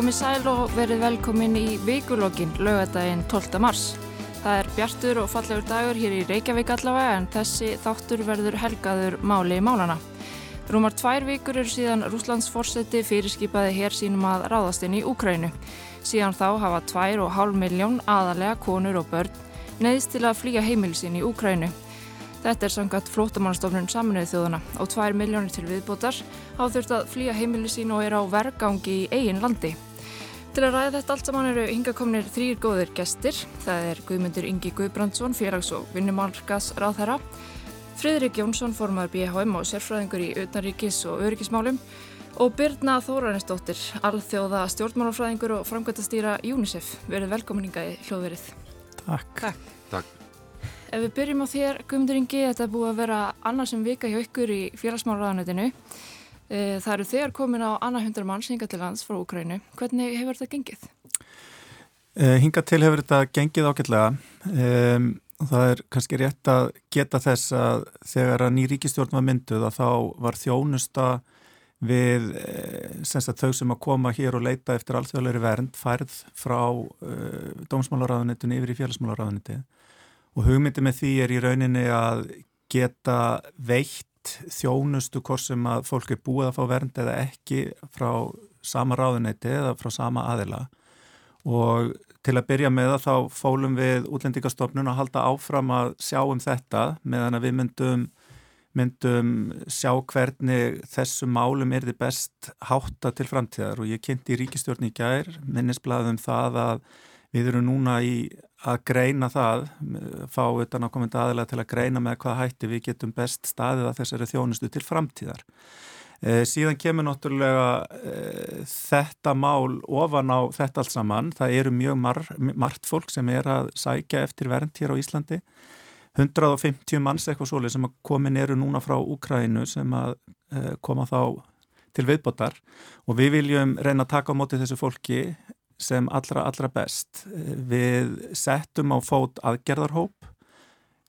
Komið sæl og verið velkomin í vikulokkin lögadaginn 12. mars. Það er bjartur og fallegur dagur hér í Reykjavík allavega en þessi þáttur verður helgaður máli í málana. Rúmar tvær vikur eru síðan Rúslands fórseti fyrirskipaði hér sínum að ráðast inn í Úkrænu. Síðan þá hafa tvær og hálf miljón aðalega konur og börn neðist til að flýja heimilsin í Úkrænu. Þetta er sangat flótamannstofnun saminuðið þjóðana og tvær miljónir til viðbótar á þurft að flýja heimilisin og er á vergangi í eigin landi. Til að ræða þetta allt saman eru hingakomnir þrýr góðir gestir. Það er Guðmundur Ingi Guðbrandsson, félags- og vinnumarkas ráðherra, Fridrik Jónsson, formar BHM og sérfræðingur í utanríkis og öryggismálum og Birna Þóranistóttir, alþjóða stjórnmálafræðingur og framkvæmtastýra UNICEF. Verið velkominninga í hljóðverið. Takk. Takk. Takk. Ef við byrjum á þér, Guðmundur Ingi, þetta er búið að vera annarsum vika hjá ykkur í félagsmálraðanötinu. Eh, það eru þegar komin á annað hundra manns hinga til lands frá Ukrænu. Hvernig hefur þetta gengið? Eh, hinga til hefur þetta gengið. Um, það er kannski rétt að geta þess að þegar að ný ríkistjórn var mynduð að þá var þjónusta við eh, sagt, þau sem að koma hér og leita eftir alþjóðleiri vernd færð frá uh, dómsmálaráðunitin yfir í félagsmálaráðuniti og hugmyndi með því er í rauninni að geta veitt þjónustu hvort sem að fólk er búið að fá vernd eða ekki frá sama ráðuneyti eða frá sama aðila. Og til að byrja með það þá fólum við útlendingastofnun að halda áfram að sjá um þetta meðan að við myndum, myndum sjá hvernig þessu málum er þið best hátta til framtíðar. Og ég kynnti í ríkistjórn í gær minnisblæðum það að við erum núna í að greina það, fá utan að komenda aðila til að greina með hvað hætti við getum best staðið að þessari þjónustu til framtíðar. E, síðan kemur náttúrulega e, þetta mál ofan á þetta allt saman. Það eru mjög mar, margt fólk sem er að sækja eftir vernd hér á Íslandi. 150 manns eitthvað svolítið sem komin eru núna frá Úkrænu sem að e, koma þá til viðbótar og við viljum reyna að taka á móti þessu fólki sem allra, allra best. Við settum á fót aðgerðarhóp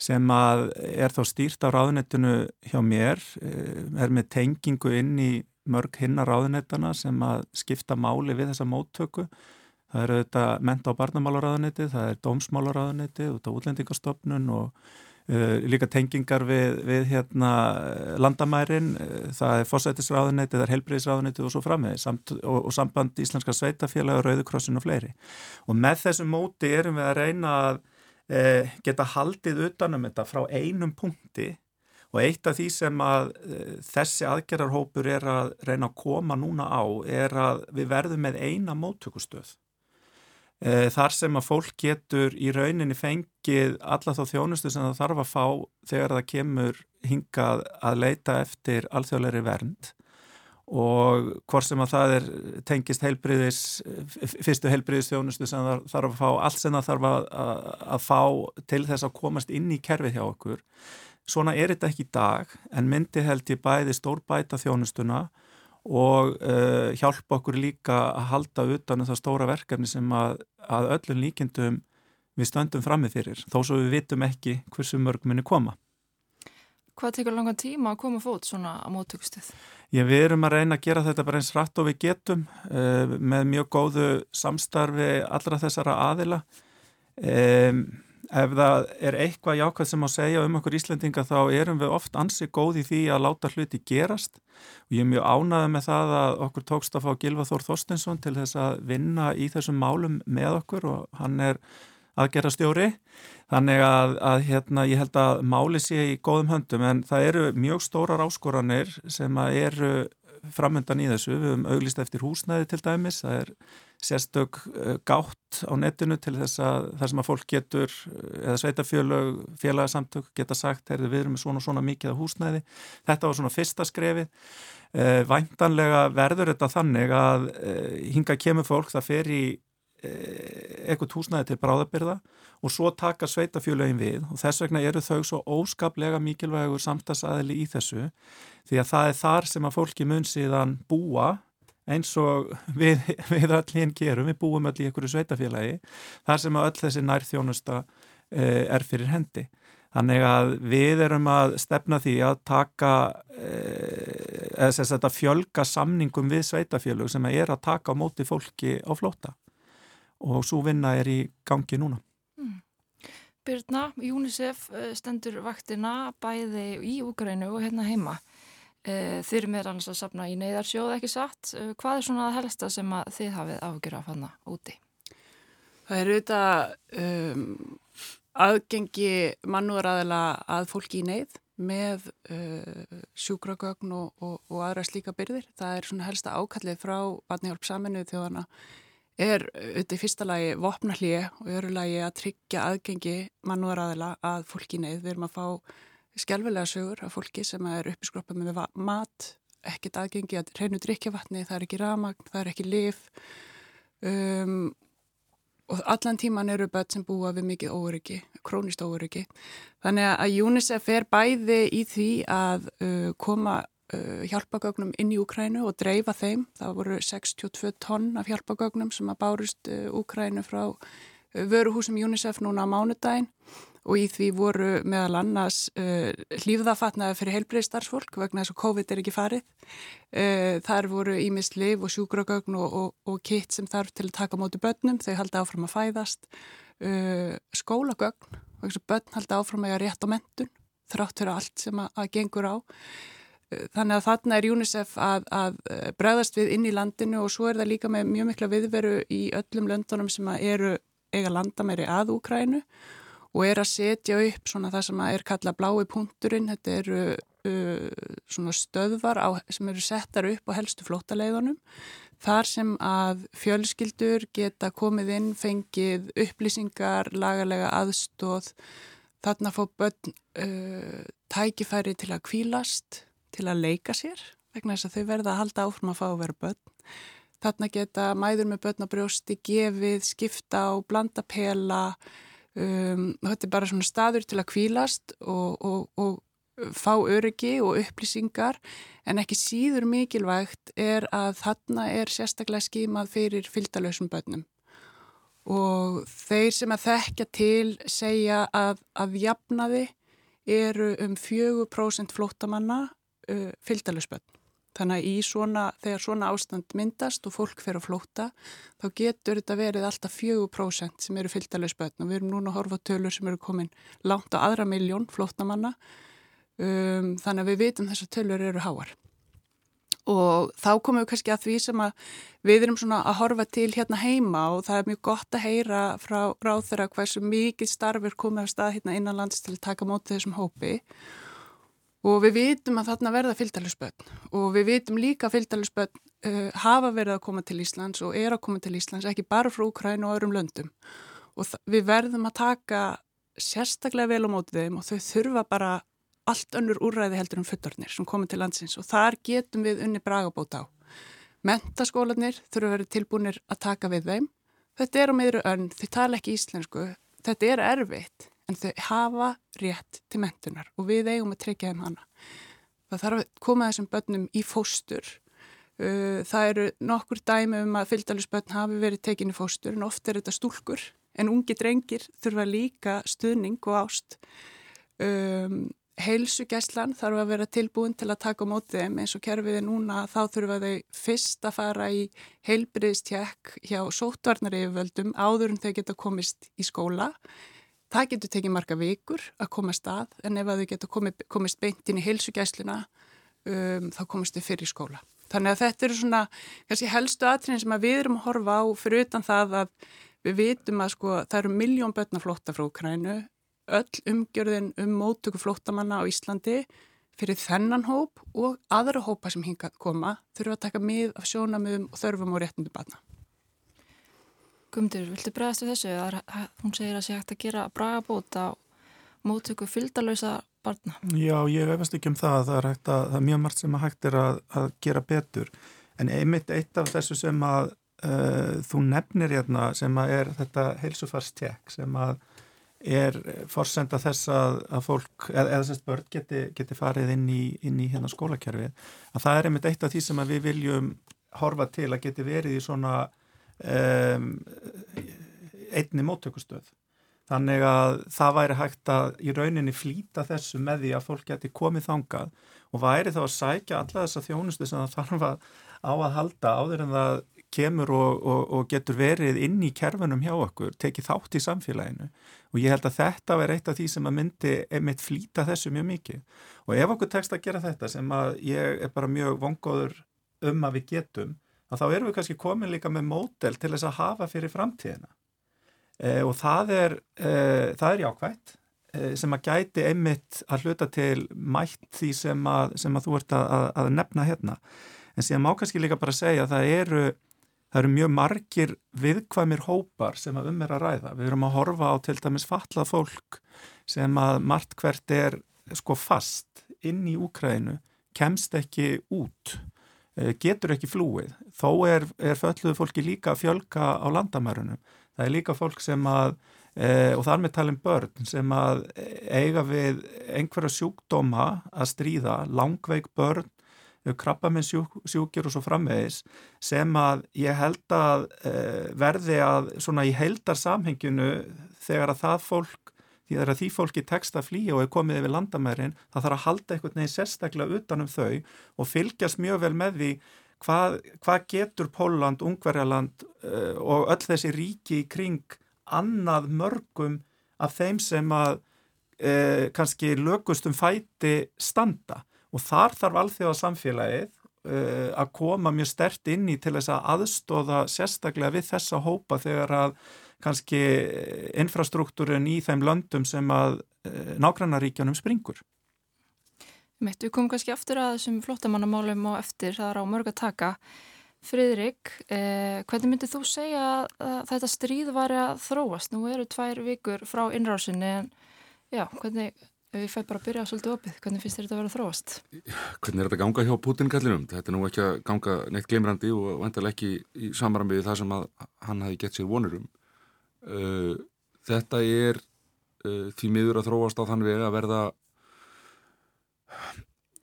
sem að er þá stýrt á ráðunettinu hjá mér, er með tengingu inn í mörg hinna ráðunettana sem að skipta máli við þessa móttöku. Það eru þetta menta- og barnamálaráðunetti, það er dómsmálaráðunetti, út á útlendingastofnun og líka tengingar við, við hérna, landamærin, uh, það er fósætisráðunetti, það er helbriðisráðunetti og svo frammeði samt, og, og samband Íslenska sveitafélag og Rauðukrossin og fleiri. Og með þessum móti erum við að reyna að uh, geta haldið utanum þetta frá einum punkti og eitt af því sem að þessi aðgerarhópur er að reyna að koma núna á er að við verðum með eina móttökustöð Eh, þar sem að fólk getur í rauninni fengið alla þá þjónustu sem það þarf að fá þegar það kemur hingað að leita eftir alþjóðleiri vernd og hvort sem að það er tengist heilbriðis, fyrstu heilbriðis þjónustu sem það þarf að fá, allt sem það þarf að, að, að fá til þess að komast inn í kerfið hjá okkur. Svona er þetta ekki í dag en myndi held ég bæði stór bæta þjónustuna og uh, hjálpa okkur líka að halda utan um það stóra verkefni sem að, að öllum líkindum við stöndum framið fyrir, þó svo við vitum ekki hversu mörg muni koma. Hvað tekur langan tíma að koma fót svona á móttökustuð? Já, við erum að reyna að gera þetta bara eins rætt og við getum uh, með mjög góðu samstarfi allra þessara aðila. Um, ef það er eitthvað jákvæð sem að segja um okkur Íslendinga þá erum við oft ansið góð í því að láta hluti gerast. Og ég er mjög ánaðið með það að okkur tókst að fá Gilva Þór Þorstinsson til þess að vinna í þessum málum með okkur og hann er aðgerra stjóri þannig að, að hérna, ég held að máli sé í góðum höndum. En það eru mjög stórar áskoranir sem að eru framöndan í þessu, við höfum auglist eftir húsnæði til dæmis, það er sérstök eh, gátt á netinu til þess að það sem að fólk getur eh, eða sveitafjölög, félagsamtök geta sagt, heyrðu við erum með svona og svona mikið af húsnæði, þetta var svona fyrsta skrefið. Eh, væntanlega verður þetta þannig að hinga kemur fólk, það fer í eitthvað húsnæði til bráðabyrða og svo taka sveitafjölögin við og þess vegna eru þau svo óskaplega mikilvægur samstagsæðili í þessu því að það er þar sem að fólki mun síðan búa eins og við, við öll hinn gerum, við búum öll í einhverju sveitafélagi, þar sem öll þessi nærþjónusta eh, er fyrir hendi. Þannig að við erum að stefna því að taka, eh, eða þess að þetta fjölga samningum við sveitafélög sem er að taka á móti fólki á flóta og svo vinna er í gangi núna. Mm. Byrna, UNICEF eh, stendur vaktina bæði í Úgrænu og hérna heima. Eh, þið eru með alveg að sapna í neyðarsjóð ekki satt. Eh, hvað er svona að helsta sem að þið hafið afgjör að fanna úti? Það er auðvitað um, aðgengi mannúðaræðila að fólki í neyð með uh, sjúkragögn og, og, og aðra slíka byrðir. Það er svona helsta ákallið frá Vatnihjálp saminuð þjóðana er auðvitað í fyrsta lagi vopnallíi og öru lagi að tryggja aðgengi mannúðaræðila að fólki í neyð. Við erum að fá skjálfilega sögur af fólki sem er uppiskroppað með mat, ekkert aðgengi að reynu drikjavatni, það er ekki ramagn, það er ekki lif um, og allan tíman eru börn sem búa við mikið óryggi, krónist óryggi. Þannig að UNICEF er bæði í því að uh, koma uh, hjálpagögnum inn í Úkrænu og dreifa þeim. Það voru 62 tonn af hjálpagögnum sem að bárust uh, Úkrænu frá uh, vöruhúsum UNICEF núna á mánudaginn og í því voru meðal annars uh, hlýfðafatnaði fyrir heilbreyðstarfsfólk vegna þess að COVID er ekki farið. Uh, þar voru ímist liv og sjúkragögn og, og, og kitt sem þarf til að taka móti börnum, þau halda áfram að fæðast. Uh, skólagögn, að börn halda áfram að rétt á mentun, þrátt fyrir allt sem að, að gengur á. Þannig að þarna er UNICEF að, að bregðast við inn í landinu og svo er það líka með mjög mikla viðveru í öllum löndunum sem eru eiga landamæri að Úkrænu og er að setja upp svona það sem er kallað blái punkturinn, þetta eru uh, svona stöðvar á, sem eru settar upp á helstu flótaleiðunum þar sem að fjölskyldur geta komið inn, fengið upplýsingar, lagalega aðstóð, þarna fá börn uh, tækifæri til að kvílast, til að leika sér, vegna þess að þau verða að halda áfram að fá að vera börn. Þarna geta mæður með börn á brjósti gefið, skipta og blanda pela, Um, þetta er bara svona staður til að kvílast og, og, og fá öryggi og upplýsingar. En ekki síður mikilvægt er að þarna er sérstaklega skímað fyrir fylgdalösum börnum. Og þeir sem að þekkja til segja að, að jafnaði eru um 4% flótamanna uh, fylgdalösbörn Þannig að svona, þegar svona ástand myndast og fólk fer að flóta, þá getur þetta verið alltaf 4% sem eru fylgdalegu spötn og við erum núna að horfa tölur sem eru komin langt á aðra miljón flótnamanna, um, þannig að við vitum þess að tölur eru háar. Og þá komum við kannski að því sem að við erum svona að horfa til hérna heima og það er mjög gott að heyra frá ráð þeirra hversu mikið starfir komið af stað hérna innanlands til að taka mótið þessum hópi. og og við vitum að þarna verða fylgdælusbönn og við vitum líka að fylgdælusbönn uh, hafa verið að koma til Íslands og er að koma til Íslands ekki bara frá Ukræn og öðrum löndum. Og við verðum að taka sérstaklega vel á mótið þeim og þau þurfa bara allt önnur úræði heldur um futtarnir sem komið til landsins. Og þar getum við unni bragabót á. Mentaskólanir þurfa að vera tilbúinir að taka við þeim. Þetta er á meðru önn, þau tala ekki íslensku, þetta er erfitt en þau hafa rétt til mentunar og við eigum að tryggja þeim hana. Það þarf að koma þessum börnum í fóstur. Það eru nokkur dæmi um að fylgdalusbörn hafi verið tekinni fóstur en oft er þetta stúlkur en ungi drengir þurfa líka stuðning og ást. Heilsugeslan þarf að vera tilbúin til að taka á mótið þeim eins og kerfiði núna þá þurfa þau fyrst að fara í heilbriðstjekk hjá sótvarnareyföldum áður en þau geta komist í skóla Það getur tekið marga vikur að koma stað en ef að þau getur komið, komist beint inn í heilsugæsluna um, þá komist þau fyrir skóla. Þannig að þetta eru svona kannski helstu aðtrinn sem að við erum að horfa á fyrir utan það að við vitum að sko það eru miljón börna flótta frá Ukrænu, öll umgjörðin um móttöku flóttamanna á Íslandi fyrir þennan hóp og aðra hópa sem hinga koma þurfa að taka mið af sjónamöðum og þörfum og réttundu barna. Gumdur, viltu bregðast við þessu? Er, hún segir að sé hægt að gera bragabót á móttöku fyldalösa barna. Já, ég veifast ekki um það. Það er, að, það er mjög margt sem að hægt er að, að gera betur. En einmitt eitt af þessu sem að uh, þú nefnir hérna sem að er þetta heilsufarstek sem að er forsenda þess að, að fólk, eða þess að börn geti, geti farið inn í, inn í hérna skólakerfið. Að það er einmitt eitt af því sem að við viljum horfa til að geti verið í svona um, einni móttökustöð. Þannig að það væri hægt að í rauninni flýta þessu með því að fólk geti komið þangað og væri þá að sækja alla þessa þjónustu sem það þarf að á að halda áður en það kemur og, og, og getur verið inn í kerfunum hjá okkur, tekið þátt í samfélaginu. Og ég held að þetta verði eitt af því sem að myndi einmitt flýta þessu mjög mikið. Og ef okkur tekst að gera þetta sem að ég er bara mjög vongóður um að við getum, að þá erum við kannski komin líka með mótel til þess að hafa fyrir framtíðina. E, og það er, e, það er jákvægt e, sem að gæti einmitt að hluta til mætt því sem að, sem að þú ert að, að nefna hérna. En síðan má kannski líka bara segja að það eru það eru mjög margir viðkvæmir hópar sem að um er að ræða. Við erum að horfa á til dæmis fallað fólk sem að margt hvert er sko fast inn í Úkrænu, kemst ekki út, eh, getur ekki flúið. Þó er, er fölluðu fólki líka að fjölka á landamærunum. Það er líka fólk sem að, e, og þar með talin börn, sem að eiga við einhverja sjúkdóma að stríða, langveik börn krabba með sjúk, sjúkjur og svo framvegis sem að ég held að e, verði að svona í heldar samhenginu þegar að það fólk því að því fólki tekst að flýja og er komið yfir landamærin það þarf að halda einhvern veginn sérstaklega utanum þau og fylgjast mjög vel með því hvað, hvað getur Póland, Ungverjaland e, og öll þessi ríki í kring annað mörgum af þeim sem að e, kannski lögustum fæti standa. Og þar þarf alþjóða samfélagið uh, að koma mjög stert inn í til þess að aðstóða sérstaklega við þessa hópa þegar að kannski infrastruktúrin í þeim löndum sem að uh, nágrannaríkjanum springur. Mitt, við komum kannski aftur að þessum flottamannamálum og eftir það er á mörg að taka. Friðrik, eh, hvernig myndið þú segja að þetta stríð var að þróast? Nú eru tvær vikur frá innrásinni en já, hvernig Ef ég fæ bara að byrja svolítið opið, hvernig finnst þér þetta að vera þróast? Hvernig er þetta að ganga hjá Putin-kallinum? Þetta er nú ekki að ganga neitt gleimrandi og vantilega ekki í samarambi við það sem hann hafi gett sér vonurum. Uh, þetta er uh, því miður að þróast á þann vega að verða,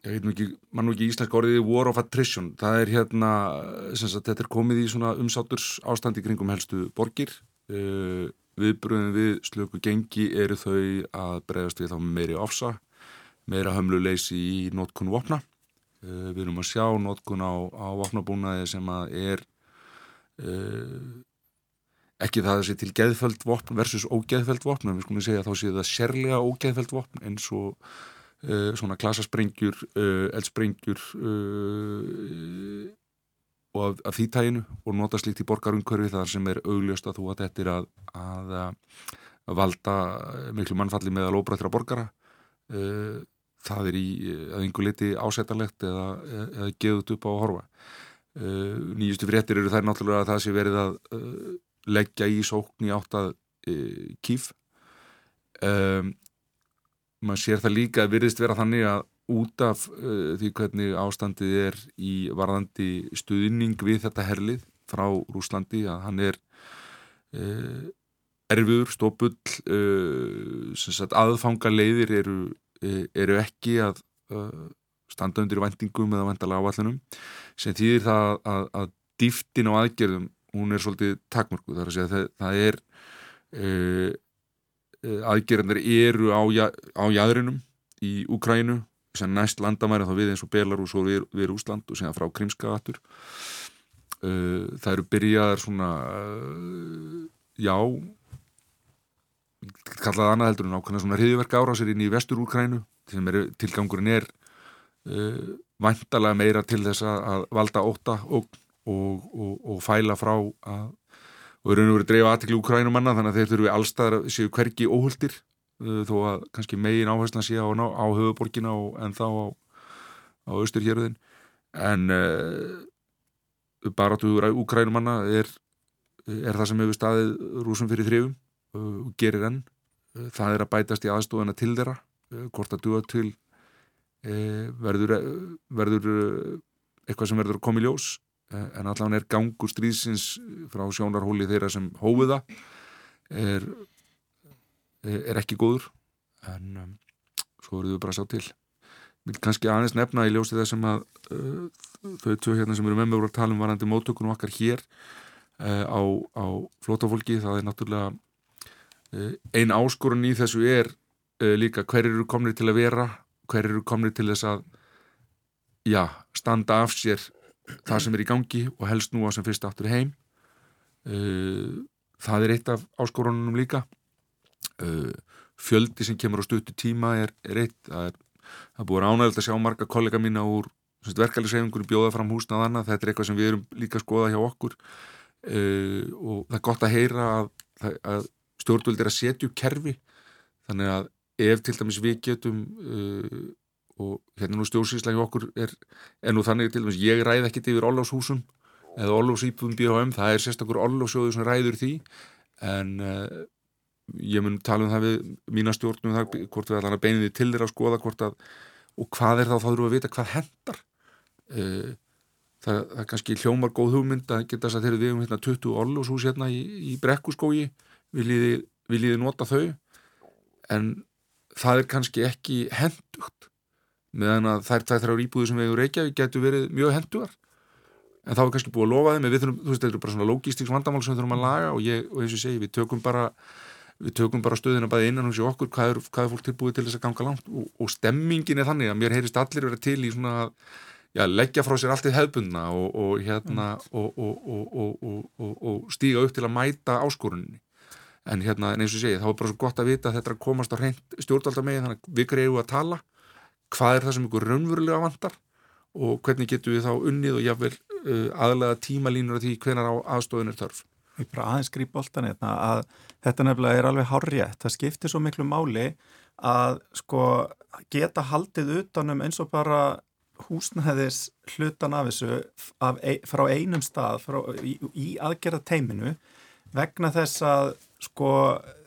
ég veit nú ekki, mann nú ekki íslensk orðið, war of attrition. Það er hérna, sagt, þetta er komið í svona umsáturs ástandi kringum helstu borgir. Uh, Viðbröðin við slöku gengi eru þau að bregðast við þá meiri ofsa, meira hömluleysi í nótkunn vopna. Við erum að sjá nótkun á, á vopnabúnaði sem að er ekki það að sé til geðfælt vopn versus ógeðfælt vopn, en við skulum segja að þá sé það sérlega ógeðfælt vopn eins og uh, svona klasasprengjur, eldsprengjur og af, af því tæginu og nota slíkt í borgarumkörfi þar sem er augljöst að þú að þetta er að, að, að valda miklu mannfalli með að lóbrættra borgara. Uh, það er í að einhver liti ásættarlegt eða, eða geðut upp á að horfa. Uh, nýjustu fréttir eru þær náttúrulega að það sé verið að uh, leggja í sókn í átt að kýf um, maður sér það líka að virðist vera þannig að út af uh, því hvernig ástandið er í varðandi stuðning við þetta herlið frá Rúslandi að hann er uh, erfiður, stópull uh, aðfanga leiðir eru, uh, eru ekki að uh, standa undir vendingum eða vendala áallunum sem þýðir það að, að, að dýftin og aðgerðum hún er svolítið takmörku þar að segja það, það er uh, aðgerðanir eru á, á jæðrinum í Úkrænu sem næst landamæri þá við eins og Belarus og við, við Úsland og síðan frá Krimskaðatur uh, það eru byrjaðar svona uh, já kallaði annað heldur en ákveðna svona hriðverka árásir inn í vestur Úkrænu sem er, tilgangurinn er vantalega meira til þess að valda óta og, og, og, og fæla frá að og eru nú verið að dreifa aðtekli úkrænumanna þannig að þeir þurfi allstaðar séu hvergi óhuldir Uh, þó að kannski megin áherslan sé á, á höfuborgina og, en þá á, á austurhjörðin en uh, baráttuður úkrænumanna er, er það sem hefur staðið rúsum fyrir þrifum uh, og gerir enn. Uh, það er að bætast í aðstofana til þeirra uh, hvort að duða til uh, verður, verður eitthvað sem verður að koma í ljós en allavega er gangur stríðsins frá sjónarhóli þeirra sem hófiða er er ekki góður. En um, svo verður við bara að sjá til. Vil kannski aðeins nefna í ljósi þessum að uh, þau tvö hérna sem eru með mig voru að tala um varandi móttökunum okkar hér uh, á, á flótafólki það er náttúrulega uh, ein áskorun í þessu er líka hver eru komnir til að vera hver eru komnir til þess að já, standa af sér það sem er í gangi og helst nú að sem fyrst aftur heim. Uh, það er eitt af áskorunum líka. Uh, fjöldi sem kemur á stuttu tíma er, er eitt. Það er, það er búin ánægild að sjá marga kollega mína úr verkefælisreifingunum bjóða fram húsnað annað, þetta er eitthvað sem við erum líka að skoða hjá okkur. Uh, og það er gott að heyra að, að stjórnvöld er að setja upp kerfi. Þannig að ef til dæmis við getum og hérna nú stjórnsýrslega hjá okkur er, er nú þannig til dæmis ég ræð ekkit yfir Ólafshúsum eða Ólafsýpum BHM, það er sérstakur Ólafsjóðu sem ræður því en uh, ég mun tala um það við mína stjórnum það, hvort við ætlaðum að beina því til þér að skoða hvort að, og hvað er þá, þá þurfum við að vita hvað hendar uh, það, það er kannski hljómar góð hugmynd að geta þess að þeirri við um hérna 20 orlóshús hérna í, í brekkuskógi viljiði, viljiði nota þau en það er kannski ekki hendugt meðan að þær tvær þrjár íbúði sem við hefur reykjaði getur verið mjög hendugar en þá er kannski búið að lofa þeim við þurfum, þú veist, þetta er bara svona logístíks vandamál sem við þurfum að laga og ég, og eins og ég segi, við tökum bara við tökum bara stöðina bæði innan hos okkur hvað er, hvað er fólk tilbúið til þess að ganga langt og, og stemmingin er þannig að mér heyrist allir vera til í svona já, leggja frá sér allt í hefbundna og, og hérna og, og stíga upp til að mæta áskoruninni. En hérna en eins og segi þá er bara svo gott að vita að þetta er að komast á reynd stjórnaldamegi þannig að við greiðum að tala hvað er það sem ykkur raunverulega vandar og hvernig getum við þá unnið og jáfnvel uh, aðlega tímalínur af því hvernar á aðstofun er þörf? Ég bara aðeins gríp boltan hérna að þetta nefnilega er alveg hárjætt, það skiptir svo miklu máli að sko geta haldið utanum eins og bara húsnæðis hlutan af þessu af, frá einum stað frá, í, í aðgerða teiminu vegna þess að sko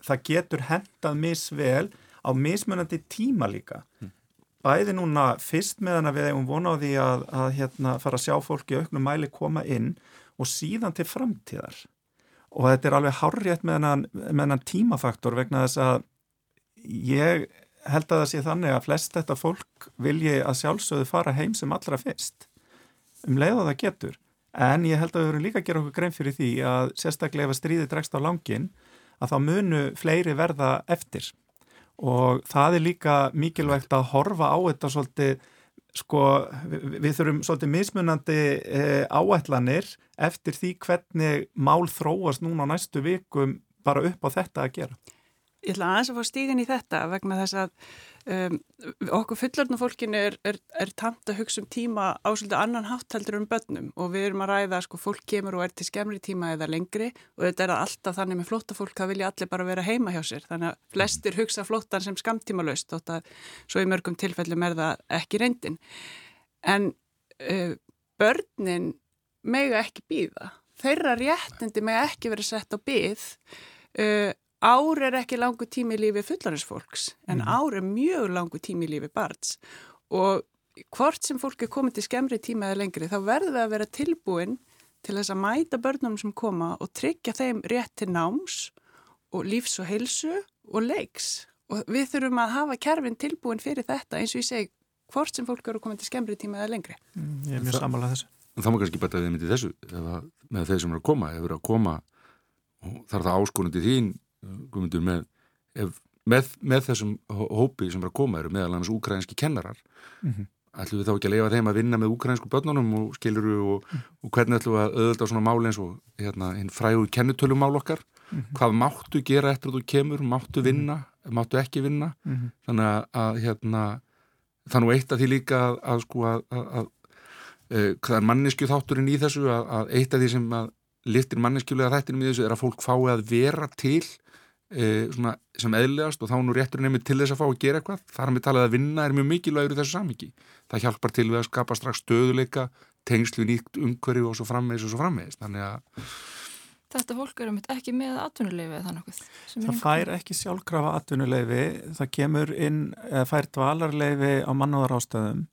það getur hendað misvel á mismunandi tíma líka. Mm. Bæði núna fyrst meðan að við hefum vonað því að, að hérna, fara að sjá fólki auknum mæli koma inn og síðan til framtíðar. Og þetta er alveg hárrétt með hennan tímafaktor vegna þess að ég held að það sé þannig að flest þetta fólk vilji að sjálfsögðu fara heim sem allra fyrst um leið og það getur. En ég held að við verðum líka að gera okkur grein fyrir því að sérstaklega ef að stríði dregst á langin að þá munu fleiri verða eftir og það er líka mikilvægt að horfa á þetta svolítið sko við, þurfum svolítið mismunandi e, áætlanir eftir því hvernig mál þróast núna á næstu vikum bara upp á þetta að gera. Ég ætla aðeins að fá stíðin í þetta vegna þess að um, okkur fullorðna fólkin er, er, er tamt að hugsa um tíma á svolítið annan hátteldur um börnum. Og við erum að ræða sko fólk kemur og er til skemmri tíma eða lengri. Og þetta er alltaf þannig með flotta fólk það vilja allir bara vera heima hjá sér. Þannig að flestir hugsa flottan sem skamtíma löst og það svo í mörgum tilfellum er það ekki reyndin. En uh, börnin mega ekki býða þeirra réttindi mega ekki verið sett á býð uh, ár er ekki langu tími í lífi fullarinsfólks en mm. ár er mjög langu tími í lífi barns og hvort sem fólk er komið til skemmri tíma eða lengri þá verður við að vera tilbúin til þess að mæta börnum sem koma og tryggja þeim rétt til náms og lífs og heilsu og leiks og við þurfum að hafa kerfin tilbúin fyrir þetta eins og ég segi hvort sem fólk eru komið til skemmri tíma eða lengri. Mm, ég er mjög samanlega þessu. En það má kannski bæta við myndið þessu með þeir sem eru að koma, ef eru að koma og þarf það áskonandi þín Guðmundur, með, með, með þessum hópi sem er að koma eru meðal annars úkrænski kennarar mm -hmm. ætlum við þá ekki að leifa þeim að vinna með úkrænsku börnunum og skiluru og, mm -hmm. og hvernig ætlum við að auðvitað svona máli eins og hérna, hinn fræðu kennutölumál okkar mm -hmm. hvað máttu gera eftir að þú kemur máttu mhm. vinna, máttu ekki vinna mhm. þannig að, að hérna, þannig eitt af því líka að, að sko að, að e, hvað er mannesku þátturinn í þessu að eitt af því sem að liftir manneskjulega þættinum í þessu er að fólk fái að vera til svona, sem eðlegast og þá nú réttur nefnir til þess að fá að gera eitthvað. Þar að við talaði að vinna er mjög mikilvægur í þessu samviki það hjálpar til við að skapa strax stöðuleika tengslu nýtt umhverju og svo frammeðis og svo frammeðis þannig að Þetta fólk eru mitt ekki með atvinnuleifi eða þannig Það fær ekki sjálfkrafa atvinnuleifi það kemur inn, fær dvalarleifi á mannúðar ástöðum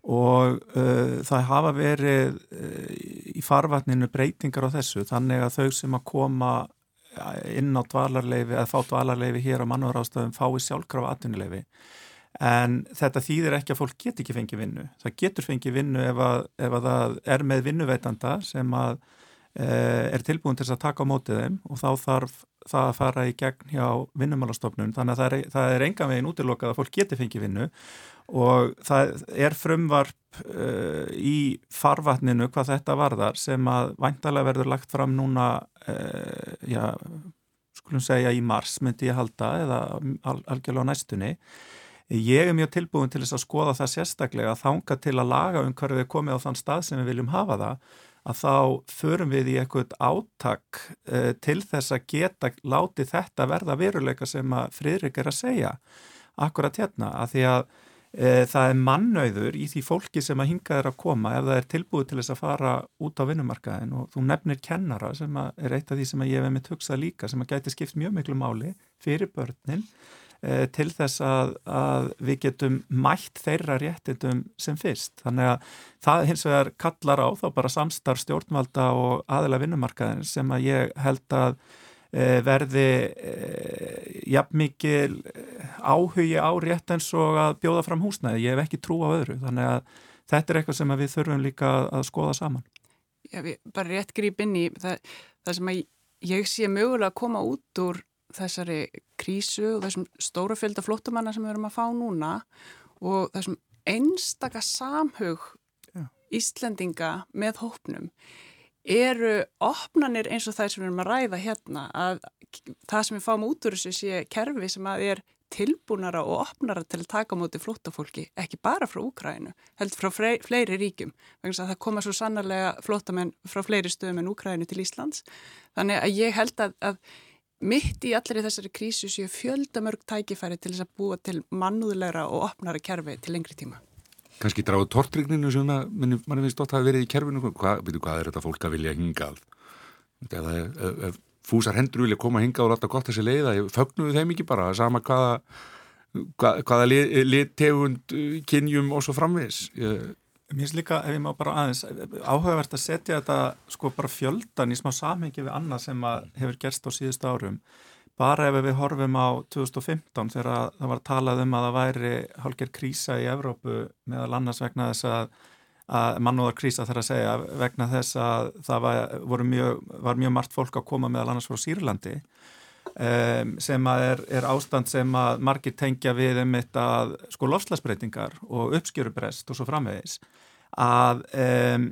og uh, það hafa verið uh, í farvatninu breytingar á þessu þannig að þau sem að koma inn á dvalarleifi eða fá dvalarleifi hér á mannúðarástöðum fái sjálfkrafa atvinnuleifi en þetta þýðir ekki að fólk get ekki fengið vinnu. Það getur fengið vinnu ef að, ef að það er með vinnuveitanda sem að e, er tilbúin til að taka á mótið þeim og þá þarf það að fara í gegn hjá vinnumálastofnun. Þannig að það er, það er enga veginn útilokað að fólk geti fengið vinnu og það er frumvarp uh, í farvatninu hvað þetta varðar sem að væntalega verður lagt fram núna uh, já, skulum segja í mars myndi ég halda eða al algjörlega á næstunni. Ég er mjög tilbúin til þess að skoða það sérstaklega að þanga til að laga um hverju við komið á þann stað sem við viljum hafa það að þá förum við í eitthvað áttak uh, til þess að geta látið þetta verða veruleika sem að Fridrik er að segja akkurat hérna. Að því að það er mannauður í því fólki sem að hinga er að koma ef það er tilbúið til þess að fara út á vinnumarkaðin og þú nefnir kennara sem er eitt af því sem ég hef með tugsað líka sem að gæti skipt mjög miklu máli fyrir börnin Eh, til þess að, að við getum mætt þeirra réttindum sem fyrst. Þannig að það hins vegar kallar á þá bara samstarf stjórnvalda og aðila vinnumarkaðin sem að ég held að verði e, jafn mikil áhugi á rétt eins og að bjóða fram húsnæði. Ég hef ekki trú á öðru. Þannig að þetta er eitthvað sem við þurfum líka að skoða saman. Já, við bara rétt grýp inn í það, það sem að ég sé mögulega að koma út úr þessari krísu og þessum stóru fjölda flóttamanna sem við erum að fá núna og þessum einstaka samhug Já. Íslendinga með hópnum eru opnanir eins og það sem við erum að ræða hérna að það sem við fáum út úr þessu sé kerfi sem að er tilbúnara og opnara til að taka móti flóttafólki, ekki bara frá Úkrænu, heldur frá fleiri, fleiri ríkjum, vegna að það koma svo sannarlega flóttamenn frá fleiri stöðum en Úkrænu til Íslands. Þannig að ég held að, að mitt í allir þessari krísu séu fjöldamörg tækifæri til þess að búa til mannúðleira og opnara kerfi til lengri tíma. Kanski dráðu tortrygninu sem mann finnst ótt að verið í kerfinu, hvað, veitu, hvað er þetta fólk að vilja hingað? Eða ef, ef fúsar hendur vilja koma hingað og láta gott þessi leiða, fögnuðu þeim ekki bara, sama hvaða, hvaða, hvaða lit, tegund, kynjum og svo framvis? Mér finnst líka, ef ég má bara aðeins, áhugavert að setja þetta sko bara fjöldan í smá samhengi við annað sem hefur gerst á síðustu árum. Bara ef við horfum á 2015 þegar það var talað um að það væri hálfgerð krísa í Evrópu meðal annars vegna þess að, að mannúðar krísa þarf að segja vegna þess að það var mjög, var mjög margt fólk að koma meðal annars frá Sýrlandi um, sem er, er ástand sem að margir tengja við um þetta sko lofslagsbreytingar og uppskjörubrest og svo framvegis að um,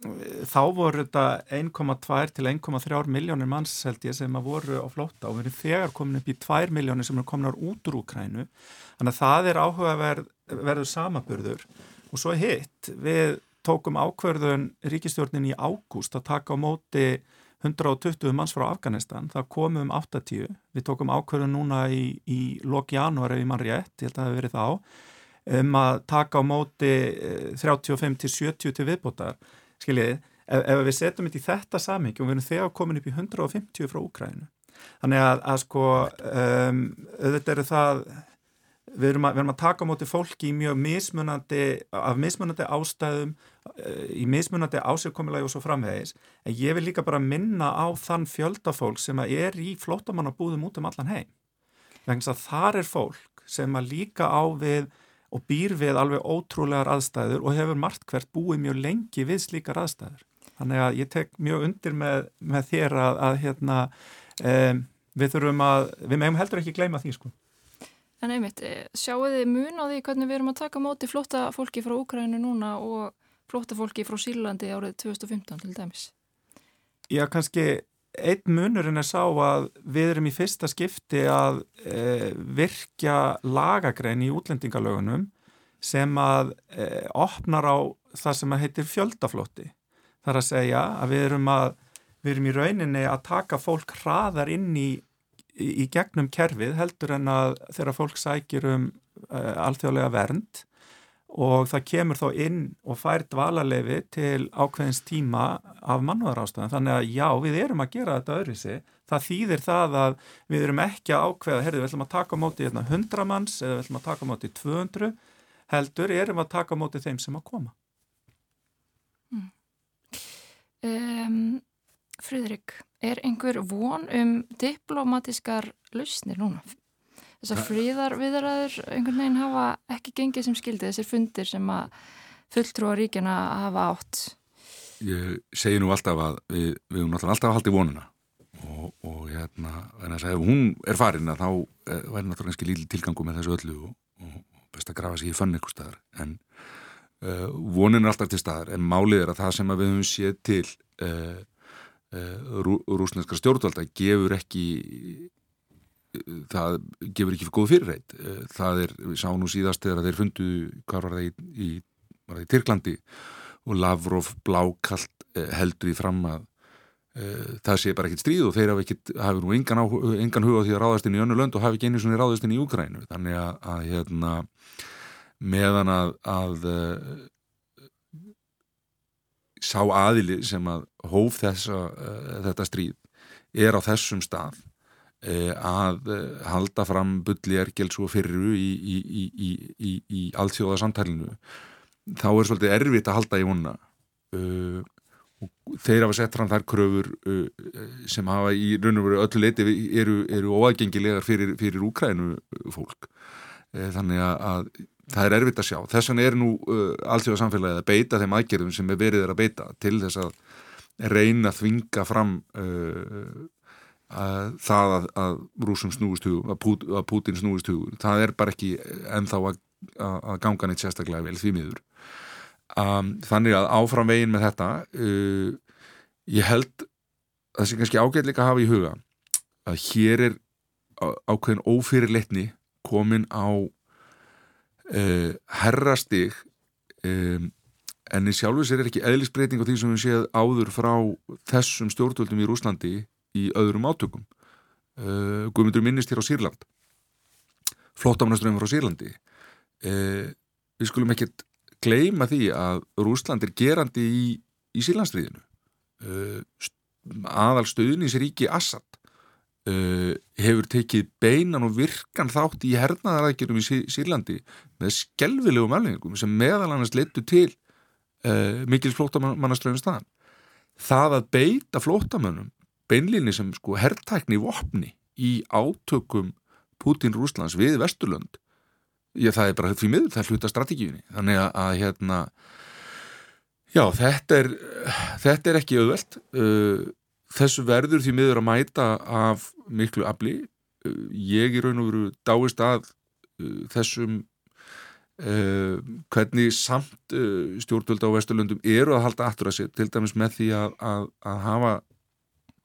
þá voru þetta 1,2 til 1,3 miljónir manns held ég sem að voru á flótta og verið þegar komin upp í 2 miljónir sem er komin út úr Úkrænu þannig að það er áhugaverður samaburður og svo hitt. Við tókum ákverðun ríkistjórnin í ágúst að taka á móti 120 manns frá Afganistan, það komum um 80, við tókum ákverðun núna í, í lok janúar ef ég mann rétt, ég held að það hefur verið þá, um að taka á móti 35-70 til viðbótar, skiljiði, ef, ef við setjum þetta í þetta samhengi og við erum þegar komin upp í 150 frá Úkrænu, þannig að, að sko, um, auðvitað eru það við erum, að, við erum að taka á móti fólki í mjög mismunandi, af mismunandi ástæðum, eh, í mismunandi ásökkomilagi og svo framhegis. En ég vil líka bara minna á þann fjöldafólk sem er í flótamannabúðum út um allan heim. Þannig að þar er fólk sem að líka á við og býr við alveg ótrúlegar aðstæður og hefur margt hvert búið mjög lengi við slíkar aðstæður. Þannig að ég tek mjög undir með, með þér að, að hérna, um, við þurfum að, við meðum heldur ekki gleyma því sko. En einmitt, eh, sjáu þið mun á því hvernig við erum að taka móti flotta fólki frá Úkrænu núna og flotta fólki frá Sýrlandi árið 2015 til dæmis? Já, kannski einn munurinn er sá að við erum í fyrsta skipti að e, virkja lagagrein í útlendingalögunum sem að e, opnar á það sem að heitir fjöldaflótti. Það er að segja að við erum, að, við erum í rauninni að taka fólk hraðar inn í í gegnum kerfið heldur en að þegar fólk sækir um uh, alþjóðlega vernd og það kemur þá inn og fær dvalarlefi til ákveðins tíma af mannúðarástæðan. Þannig að já, við erum að gera þetta öðruðsi. Það þýðir það að við erum ekki að ákveða, herðu, við ætlum að taka á móti 100 hérna manns eða við ætlum að taka á móti 200 heldur, erum að taka á móti þeim sem að koma. Mm. Um, Fridrik, er einhver von um diplomatiskar lausnir núna? Þessar fríðar viðræður einhvern veginn hafa ekki gengið sem skildi þessir fundir sem að fulltrúa ríkjana hafa átt. Ég segi nú alltaf að við, við erum alltaf í vonuna og, og, hérna, en þess að ef hún er farin að þá eh, væri náttúrulega kannski lítil tilgangu með þessu öllu og, og best að grafa sér í fönn eitthvað staðar en uh, vonin er alltaf til staðar en málið er að það sem að við höfum séð til uh, uh, rú, rúsneska stjórnvalda gefur ekki það gefur ekki góð fyrirreit það er, við sáum nú síðast þegar þeir fundu hvað var það í, í, var það í Tyrklandi? Og Lavrov blákallt heldur í fram að Eh, það sé bara ekkert stríð og þeir hafi, ekkit, hafi nú engan, á, engan huga því að ráðast inn í önnu lönd og hafi ekki einu svona ráðast inn í Úkrænu þannig að, að hérna, meðan að, að sá aðili sem að hóf þessa, þetta stríð er á þessum stað að halda fram bulli ergels og fyrru í, í, í, í allþjóða samtælinu þá er svolítið erfitt að halda í vunna og og þeir hafa sett fram þær kröfur uh, sem hafa í raun og veru öllu leiti eru, eru óagengilegar fyrir, fyrir úkrænu fólk. Uh, þannig að það er erfitt að sjá. Þess vegna er nú uh, alltjóða samfélagið að beita þeim aðgerðum sem er verið er að beita til þess að reyna að þvinga fram uh, að það að, að rúsum snúist hug að, að Putin snúist hug það er bara ekki ennþá að, að ganga neitt sérstaklega vel því miður. Um, þannig að áfram veginn með þetta uh, ég held það sem kannski ágætleika hafa í huga að hér er ákveðin ófyrirleitni komin á uh, herrastig um, en í sjálfu sér er ekki eðlisbreyting á því sem við séð áður frá þessum stjórnvöldum í Rúslandi í öðrum átökum. Uh, Guðmundur minnist hér á Sýrland. Flottamannaströfum frá Sýrlandi. Uh, við skulum ekkert gleima því að Rúsland er gerandi í, í sílandsriðinu uh, aðal stöðunísríki Assad hefur tekið beinan og virkan þátt í hernaðarækjum í Sýrlandi með skelvilegum alvegum sem meðal annars leittu til uh, mikil flótamannaströðum staðan það að beita flótamönnum beinlinni sem sko herrtækni vopni í átökum Putin Rúslands við Vesturlönd. Já, það er bara því miður, það er hluta strategíunni. Þannig að, að hérna já, þetta er þetta er ekki auðvelt. Uh, þessu verður því miður að mæta af miklu afli. Uh, ég í raun og veru dáist að uh, þessum uh, hvernig samt uh, stjórnvölda á Vesturlundum eru að halda aftur að sér, til dæmis með því að, að, að hafa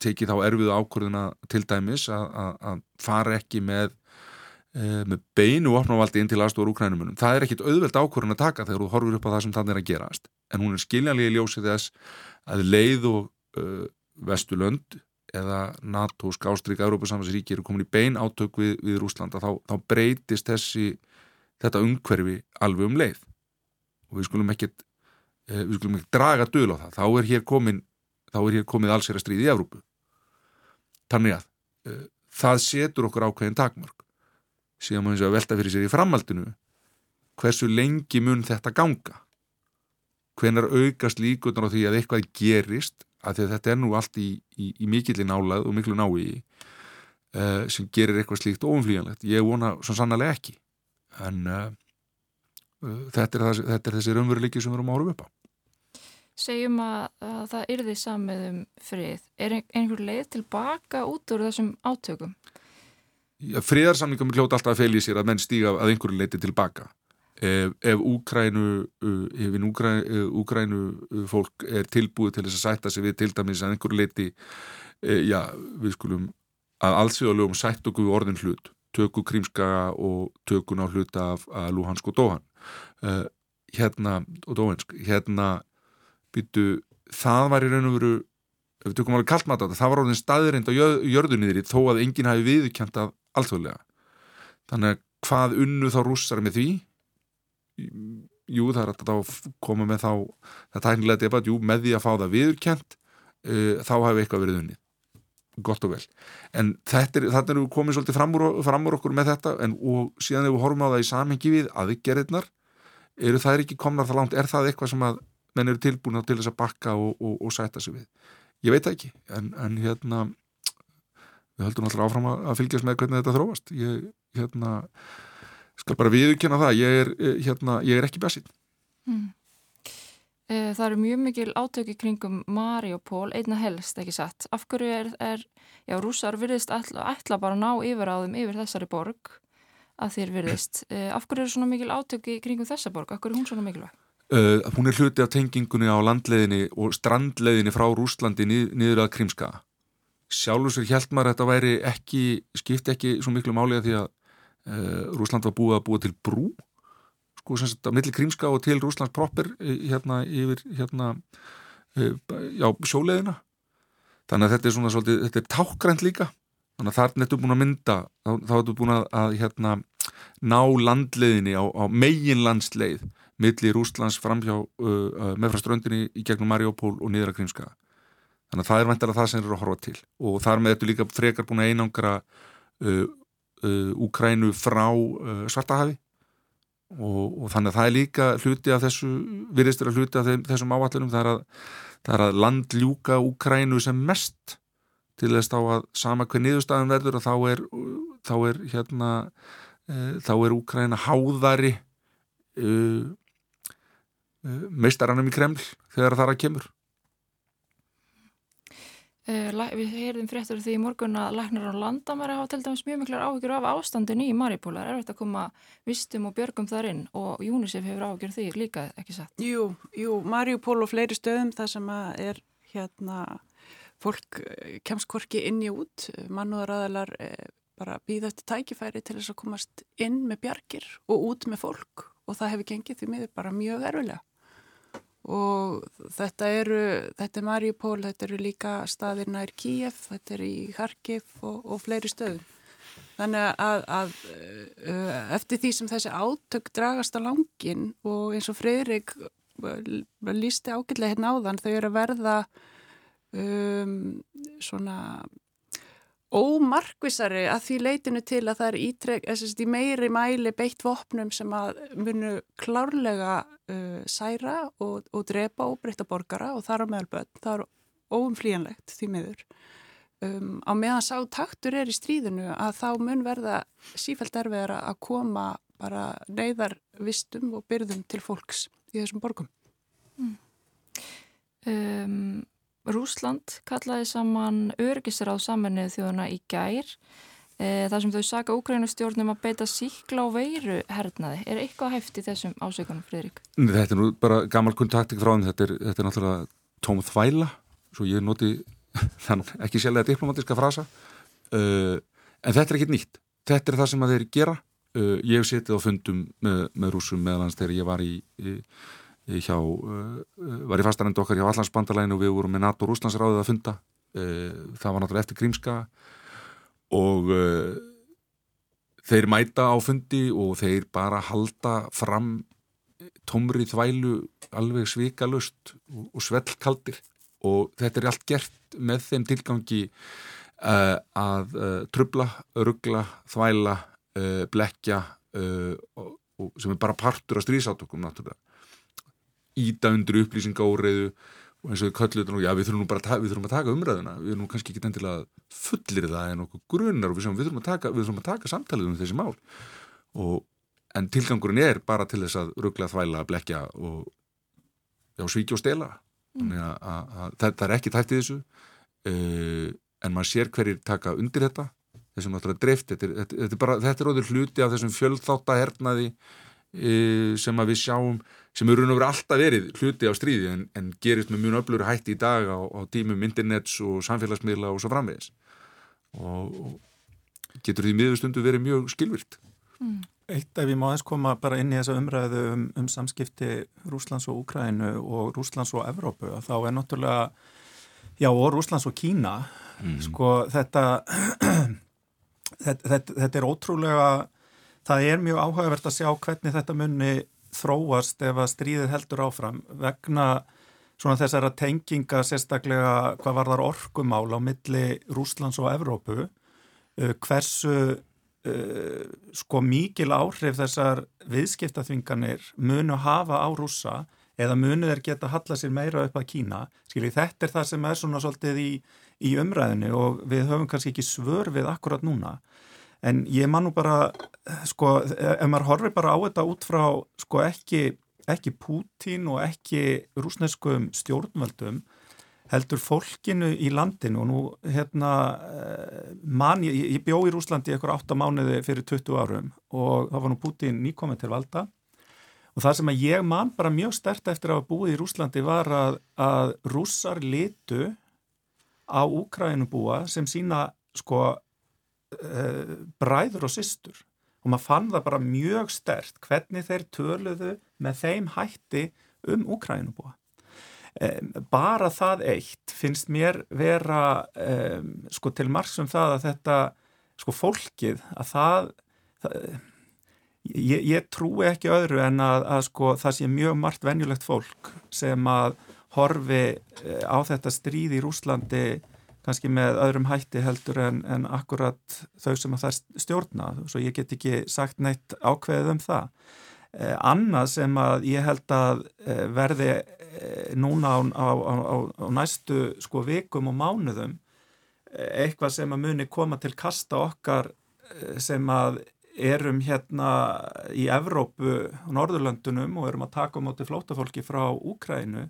tekið þá erfiðu ákvörðuna til dæmis að fara ekki með Eh, með beinu opnávaldi inn til aðstofur úkrænumunum. Það er ekkit auðvelt ákvörðun að taka þegar þú horfur upp á það sem þannig er að gerast. En hún er skiljanlega í ljósið þess að leið og uh, Vestulönd eða NATO skástrík Európa-Samhansríki eru komin í bein átök við, við Rúslanda þá, þá breytist þessi þetta umhverfi alveg um leið. Og við skulum ekkit uh, við skulum ekkit draga döl á það. Þá er hér komin þá er hér komið alls er að stríði í Európu þannig að uh, það setur okkur ákveðin takmörg síðan maður eins og velta fyrir sér í framhaldinu hversu lengi mun þetta ganga? Hvenar aukast líkunar á því að eitthvað gerist? Að þetta er nú allt í, í, í mikillin álað og miklu nái uh, sem gerir eitthvað slíkt óumflíjanlegt ég vona svo sannlega ekki. En uh, þetta, er er þessi raunveruleiki sem við erum árum upp á Segjum að, að það yrði samið um frið. Er einhver leið tilbaka út úr þessum átökum? friðarsamlingum hljóta alltaf að felja sér að menn stíga að einhverju leiti tilbaka ef, ef Úkrænu ef Úkrænu, Úkrænu fólk er tilbúið til þess að sætta sig við til dæmis að einhverju leiti e, já, við skulum að allsíðalögum sætt okkur orðin hlut tökku krímska og tökun á hluta af Luhansk og Dóhan uh, hérna og Dóhansk hérna byttu það var í raun og veru ef við tökum alveg kallt maður á þetta, það var orðin staðirind á jörðunniðri þó að enginn hafi viðkjönt af alþjóðlega. Þannig að hvað unnu þá rússar með því? Jú það er að koma með þá það tæknilega debatt, jú með því að fá það viðkjönt uh, þá hafi eitthvað verið unni gott og vel. En þetta er, þetta er komið svolítið fram úr, fram úr okkur með þetta en, síðan ef við horfum á það í samhengi við aðgerðirnar eru það ekki komnar það langt, er það eitthvað sem að menn eru tilbúin til þess að bakka og, og, og sætta sig við ég veit ekki, en, en hérna við höldum alltaf áfram að fylgjast með hvernig þetta þróast ég hérna, skal bara viðkjöna það ég er, eh, hérna, ég er ekki bæsinn mm. e, það eru mjög mikil átöki kringum Mariupol, einna helst ekki satt. Af hverju er, er já, rúsar virðist ætla, ætla bara að ná yfir á þeim yfir þessari borg að þér virðist. E, af hverju eru svona mikil átöki kringum þessa borg? Af hverju er hún svona mikilvæg? Uh, hún er hluti af tengingunni á landleðinni og strandleðinni frá Rúslandi nið, niður að Krímska. Sjálfur sér held maður að þetta væri ekki skipti ekki svo miklu máli að því að uh, Rúsland var búið að búa til brú sko sem sagt að millir Krímska og til Rúslands proper hérna yfir hérna uh, já, sjóleðina þannig að þetta er svona svolítið, þetta er tákgrænt líka. Þannig að þarna ertu búin að mynda þá, þá ertu búin að, að hérna ná landleðinni á, á megin landsleið milli Rúslands framhjá uh, meðfra ströndinni í gegnum Mariupol og niðra Krímska þannig að það er vantilega það sem eru að horfa til. Og þar með þetta líka frekar búin að einangra uh, uh, Úkrænu frá uh, Svartahafi. Og, og þannig að það er líka hluti af þessu, virðistur að hluti af þeim, þessum áallunum, það er að, það er að landljúka Úkrænu sem mest til þess þá að sama hver niðurstaðan verður og þá er þá er hérna uh, þá er Úkræna háðari uh, meistarannum í Kreml þegar það er að kemur Uh, við heyrðum fréttur því í morgun að læknar á landamæri hafa til dæmis mjög miklar áhyggjur af ástandin í Maripóla. Er þetta að koma vistum og björgum þar inn og UNICEF hefur áhyggjur því líka, ekki satt? Jú, jú, Maripól og fleiri stöðum þar sem er hérna fólk eh, kemst korki inn í út, mannúðaræðalar eh, bara býða eftir tækifæri til þess að komast inn með bjargir og út með fólk og það hefur gengið því miður bara mjög erfilega og þetta eru, þetta er Mariupol, þetta eru líka staðir nær Kíef, þetta er í Kharkiv og, og fleiri stöðum. Þannig að, að uh, eftir því sem þessi átök dragast á langin og eins og Freyrík lísti ágætlega hérna áðan, þau eru að verða um, svona ómarkvisari að því leitinu til að það er ítrek, í meiri mæli beitt vopnum sem að munu klárlega uh, særa og, og drepa og breytta borgara og þar á meðalböld, það er óumflíjanlegt því miður. Um, á meðan sá taktur er í stríðinu að þá mun verða sífælt erfiðara að koma bara neyðarvistum og byrðum til fólks í þessum borgum. Mm. Um, Rúsland kallaði saman örgisráð saminnið þjóðuna í gær e, þar sem þau saka Ukrænustjórnum að beita síkla og veiru hernaði. Er eitthvað hæft í þessum ásökunum, Fridrik? Þetta er nú bara gammal kuntaktik frá hann, þetta er, þetta er náttúrulega tóm þvæla, svo ég noti ekki sjálflega diplomatiska frasa uh, en þetta er ekki nýtt. Þetta er það sem að þeir gera. Uh, ég setið á fundum með, með rúsum meðalans þegar ég var í, í hjá, uh, var í fastarendu okkar hjá Allandsbandalæginu og við vorum með NATO og Rúslandsráðið að funda. Uh, það var náttúrulega eftir Grímska og uh, þeir mæta á fundi og þeir bara halda fram tómri þvælu alveg svikalust og, svellkaldir. Og þetta er allt gert með þeim tilgangi að trubla, ruggla, þvæla blekja og, og sem er bara partur af strísátökum náttúrulega íta undir upplýsinga óreiðu og eins og við kölluðum þetta og já við þurfum nú bara við þurfum að taka umræðuna. Við erum nú kannski ekki endilega fullir það en okkur grunnar og við, sem, við, þurfum, taka, við þurfum að taka samtalið um þessi mál. Og, en tilgangurinn er bara til þess að ruggla þvæla, blekja og já, svíkja og stela. Mm. að, að, að, það er ekki tætt í þessu uh, en maður sér hverjir taka undir þetta. Þessum náttúrulega dreift þetta er, þetta, þetta er bara, þetta er óður hluti af þessum fjöldþáttahernaði uh, sem að við sjáum sem eru raun og verið alltaf verið hluti á stríði en, en gerist með mjög öflur hætti í dag á, á tímum internets og samfélagsmiðla og svo framvegis og, og getur því miðurstundu verið mjög skilvirt mm. Eitt ef ég má eins koma bara inn í þessa umræðu um, um samskipti Rúslands og Úkrænu og Rúslands og Evrópu þá er náttúrulega já og Rúslands og Kína mm. sko þetta þetta, þetta þetta er ótrúlega það er mjög áhugavert að sjá hvernig þetta munni þróast ef að stríðið heldur áfram vegna svona þessara tenginga sérstaklega hvað var þar orkumál á milli Rúslands og Evrópu uh, hversu uh, sko mikil áhrif þessar viðskiptaþvinganir munu hafa á rúsa eða munu þeir geta halla sér meira upp að Kína. Skilji þetta er það sem er svona svolítið í, í umræðinu og við höfum kannski ekki svör við akkurat núna en ég man nú bara sko, ef maður horfir bara á þetta út frá sko ekki ekki Pútín og ekki rúsneskum stjórnvöldum heldur fólkinu í landinu. Og nú hérna eh, mann, ég, ég bjó í Rúslandi ykkur 8 mánuði fyrir 20 árum og þá var nú Pútín nýkominn til valda. Og það sem að ég man bara mjög stert eftir að hafa búið í Rúslandi var að, að rússar litu á Úkrænubúa sem sína sko bræður og systur. Og maður fann það bara mjög stert hvernig þeir töluðu með þeim hætti um Úkrænubúa Um, bara það eitt finnst mér vera sko til margsum það að þetta sko fólkið að það, það ég, ég trúi ekki öðru en að, að sko það sé mjög margt venjulegt fólk sem að horfi eh, á þetta stríð í Rúslandi kannski með öðrum hætti heldur en, en akkurat þau sem að það stjórna. Svo ég get ekki sagt neitt ákveðið um það. Eh, annað sem að ég held að eh, verði eh, núna á, á, á, á næstu sko vikum og mánuðum eitthvað sem að muni koma til kasta okkar sem að erum hérna í Evrópu og Norðurlöndunum og erum að taka á móti flótafólki frá Úkrænu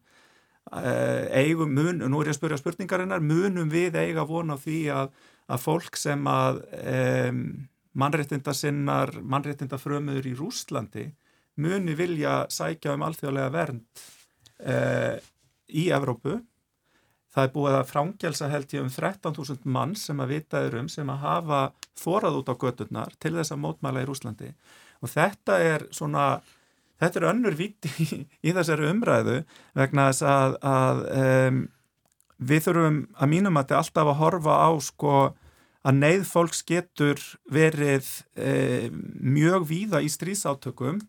eigum mun, nú er ég að spyrja spurningarinnar, munum við eiga vona á því að, að fólk sem að um, mannréttinda sinnar, mannréttinda frömuður í Rúslandi muni vilja sækja um alþjóðlega vernd eh, í Evrópu. Það er búið að frángelsa held ég um 13.000 mann sem að vitaður um sem að hafa þórað út á gödurnar til þess að mótmæla í Rúslandi og þetta er svona, þetta er önnur viti í, í þessari umræðu vegna þess að, að um, við þurfum að mínum að þetta alltaf að horfa á sko að neyð fólks getur verið um, mjög víða í strísátökum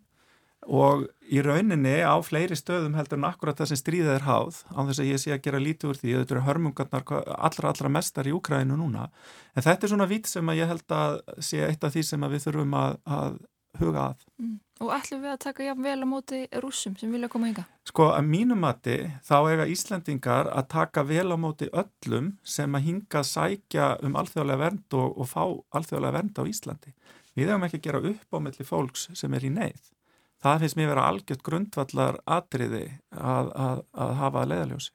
og í rauninni á fleiri stöðum heldur en akkurat það sem stríðið er háð á þess að ég sé að gera lítið úr því að þetta eru hörmungarnar allra allra mestar í Úkrænu núna en þetta er svona vít sem að ég held að sé eitt af því sem við þurfum að, að huga að mm. Og ætlum við að taka jafn vel á móti rúsum sem vilja koma ynga? Sko að mínum mati þá eiga Íslandingar að taka vel á móti öllum sem að hinga sækja um alþjóðlega vernd og, og fá alþjóðlega vernd á Íslandi Við hefum ekki að gera upp á melli fólks sem er í neyð það finnst mér vera algjört grundvallar atriði að, að, að hafa að leiðaljósi.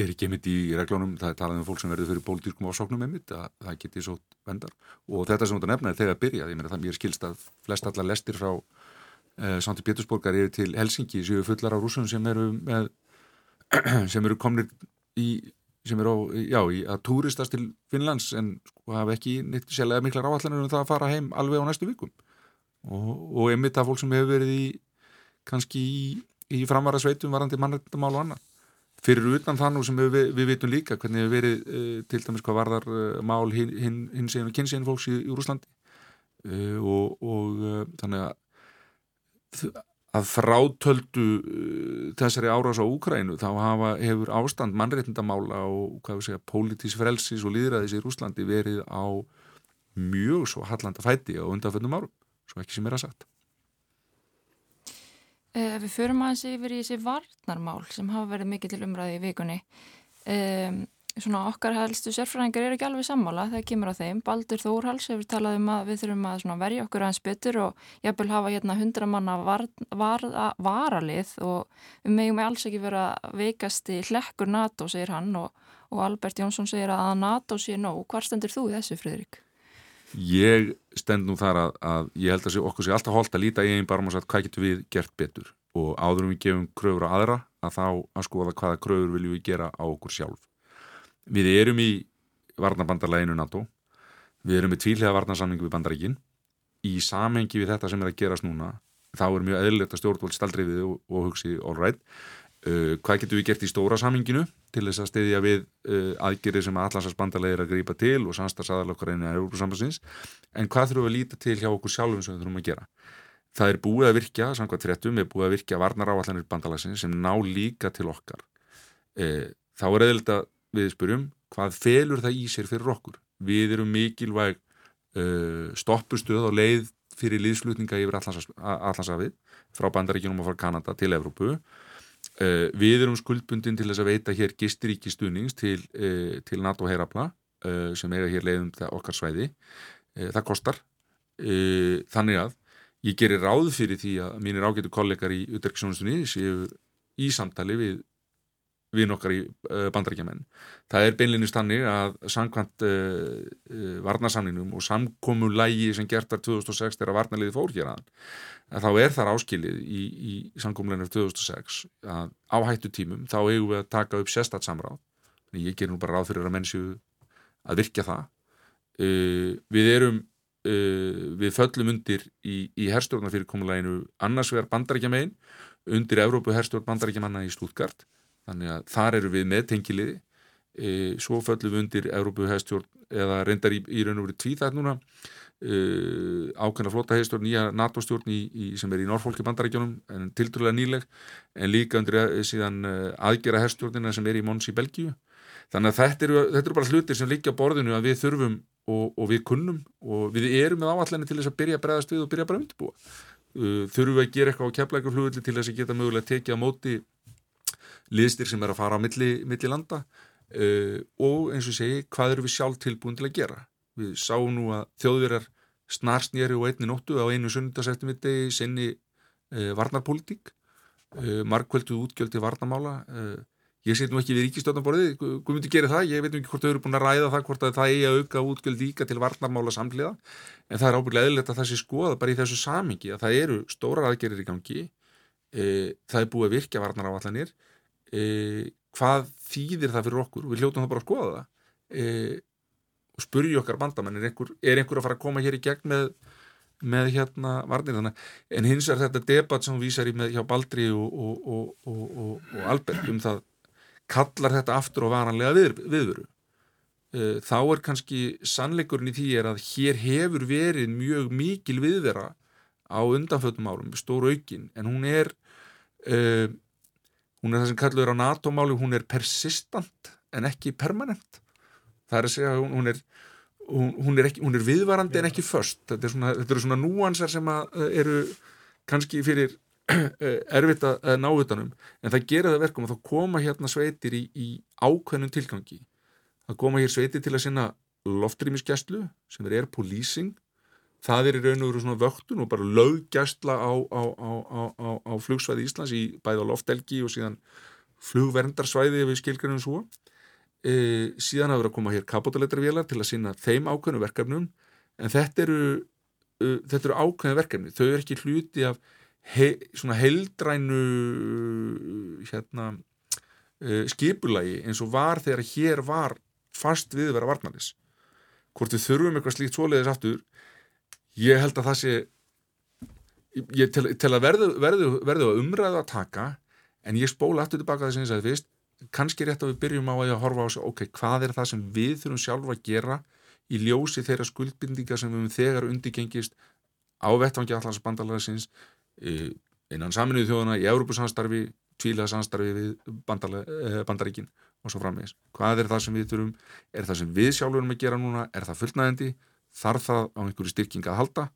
Er ekki einmitt í reglónum, það er talað um fólk sem verður fyrir pólitískum ásóknum einmitt, að það geti svo vendar og þetta sem þú nefnaði þegar að byrja, ég meina það mér skilst að flest allar lestir frá eh, Santi Pétursborgar eru til Helsingi séu fullar á rúsum sem eru með, sem eru komnir í sem eru á, já, í að túristast til Finnlands en sko hafa ekki neitt sérlega miklar áallanir um það að fara heim alveg á næstu vikum. Og, og einmitt af fólk sem hefur verið í kannski í, í framvara sveitum varandi mannrættamál og annað. Fyrir utan það nú sem við, við, við vitum líka hvernig hefur verið uh, til dæmis hvað varðar uh, mál hins hin, hin og kynsegin fólks í, í Úrúslandi uh, og, og þannig að að frátöldu þessari árás á Úkrænu þá hafa, hefur ástand mannréttindamála og hvað við segja, pólitísk frelsis og líðræðis í Rúslandi verið á mjög svo hallanda fæti á undanföndum árum svo ekki sem er að sagt. Uh, við förum aðeins yfir í þessi varnarmál sem hafa verið mikið til umræði í vikunni. Um, svona okkar helstu sérfræðingar eru ekki alveg sammála þegar kemur á þeim. Baldur Þórhals hefur talað um að við þurfum að verja okkur aðeins betur og vil hafa hérna hundra manna var, var, varalið og við meðjum alls ekki vera veikast í hlekkur NATO, segir hann og, og Albert Jónsson segir að NATO sé nóg. Hvar stendur þú í þessu, Fridrik? Ég stend nú þar að, að ég held að okkur sé alltaf holdt að líta einn barm og sagt hvað getur við gert betur og áðurum við gefum kröfur á aðra að þá að skoða hvaða kröfur viljum við gera á okkur sjálf. Við erum í varnabandarleginu NATO, við erum í tvílega varnarsamlingu við bandaríkin, í samhengi við þetta sem er að gerast núna, þá er mjög eðlilegt að stjórnvöld staldriðið og, og hugsi all right Uh, hvað getur við gert í stóra saminginu til þess að stiðja við uh, aðgerið sem allansasbandarlega er að grípa til og samstarfsaðalokkar einu að Európa-sambansins en hvað þurfum við að líta til hjá okkur sjálfum sem við þurfum að gera? Það er búið að virkja, samkvæmt þrettum er búið að virkja varnar áallanir bandalagsins sem ná líka til okkar. Uh, þá er eðlita við spyrjum hvað felur það í sér fyrir okkur? Við erum mikilvæg uh, stoppustuð og leið fyrir liðslutninga yfir allansafið frá bandaríkinum og frá Kanada til Evrópu. Uh, við erum skuldbundin til þess að veita hér gisturíki stuðnings til, uh, til NATO heirabla uh, sem eiga hér leiðum okkar svæði. Það kostar. Þannig að ég gerir ráð fyrir því að mínir ágætu kollegar í utverkssjónustunni séu í samtali við við nokkar í uh, bandarækjaman það er beinlinnist hannig að samkvæmt uh, uh, varnarsamninum og samkómulægi sem gert var 2006 þegar varnarliði fór hér að þá er þar áskilið í, í samkómulæginum 2006 að á hættu tímum þá eigum við að taka upp sérstatt samráð. Ég ger nú bara ráð fyrir að mennsju að virkja það. Uh, við erum uh, við föllum undir í, í herstjórnarfyrirkomulæginu annars vegar bandarækjamegin undir Evrópu herstjórn bandarækjamanna í Stuttgart þannig að þar eru við með tengiliði. E, svo föllum við undir Európu hefstjórn eða reyndar í, í raun og verið tvíþætt núna. E, ákveðna flota hefstjórn, nýja NATO-stjórn í, í, sem er í Norrfólki bandarækjónum en tildurlega nýleg en líka undir e, síðan e, aðgera hefstjórnina sem er í Mons í Belgíu. Þannig að þetta eru, þetta eru bara hlutir sem líka borðinu að við þurfum og, og við kunnum og við erum með áallenni til þess að byrja að bregðast við og byrja bara að undirbúa. Uh, þurfum við að gera eitthvað á keflækurflugulli til þess að geta mögulega tekið á móti liðstir sem er að fara á milli, milli landa uh, og eins og segi, hvað eru við sjálf tilbúin til að gera? Við sáum nú að þjóðverjar snarsnýri og einni nóttu á einu sundarseftumitti sinni uh, varnarpolitík, uh, markvöldu útgjöldi varnamála. Ég sé nú ekki við ríkistöðnaborðið, hvað myndi gera það? Ég veit ekki hvort þau eru búin að ræða það, hvort það eigi að auka útgjöld líka til varnarmála samlega, en það er ábyggilega eðlert að það sé skoða bara í þessu samingi að það eru stórar aðgerir í gangi, það er búið að virkja varnaráallanir, e, hvað þýðir það fyrir okkur? Við hljótum það bara að skoða það. E, og spurja okkar bandamenn er einhver, er einhver að fara að koma hér í gegn með, með hérna varnir þannig en hins er þetta debatt sem vísar í með hjá Baldri og, og, og, og Albert um það kallar þetta aftur og varanlega við, viðveru. E, þá er kannski sannleikurinn í því er að hér hefur verið mjög mikil viðvera á undanfötum árum, stóru aukin en hún er uh, hún er það sem kallur á NATO-máli hún er persistant en ekki permanent. Það er að segja hún, hún er hún, hún er, ekki, hún er viðvarandi en ekki först þetta er svona, eru svona núansar sem eh, eru kannski fyrir eh, erfitt að ná utanum en það gera það verkum að þá koma hérna sveitir í, í ákveðnum tilgangi. Það koma hér sveitir til að sinna loftrýmiskjæslu sem er air policing það er í raun og veru svona vöktun og bara löggjastla á, á, á, á flugsvæði Íslands í bæða loftelgi og síðan flugverndarsvæði við skilgrunum svo. E, síðan hafa verið að koma hér kapotalettarvélar til að sína þeim ákveðnu verkefnum en þetta eru, uh, þetta eru ákveðnu verkefni, þau eru ekki hluti af he, svona heildrænu hérna uh, skipulagi eins og var þegar hér var fast viðvera varnalis hvort við þurfum eitthvað slíkt svoleiðis aftur ég held að það sé ég til, til að verðu, verðu, verðu að umræða að taka en ég spóla aftur tilbaka þess að ég sagði fyrst kannski rétt að við byrjum á að horfa á þessu ok, hvað er það sem við þurfum sjálfa að gera í ljósi þeirra skuldbindinga sem við um þegar undirgengist á vettvangi allans bandalagsins e, innan saminuðu þjóðana í Európusamstarfi, tvílega samstarfi við e, bandaríkin og svo framvegis. Hvað er það sem við þurfum er það sem við sjálfurum að gera núna er það fullnæðandi þarf það á einhverju styrking að halda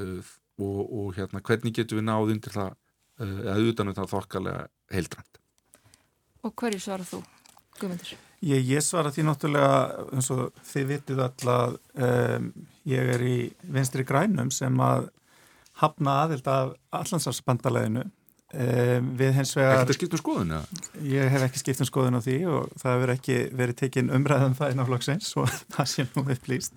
uh, og, og hérna, hvernig getur við náð undir það uh, eða utanum það þokkalega heildrænt. Og hverju svarar þú, Guðmundur? Ég, ég svara því náttúrulega eins og þið vitið alltaf um, ég er í vinstri grænum sem að hafna aðild af allansarspandaleðinu við hens vegar Ekkert að skipta um skoðun? Ég hef ekki skipt um skoðun á því og það hefur ekki verið tekinn umræðan um það innáflokksins og það sé nú upplýst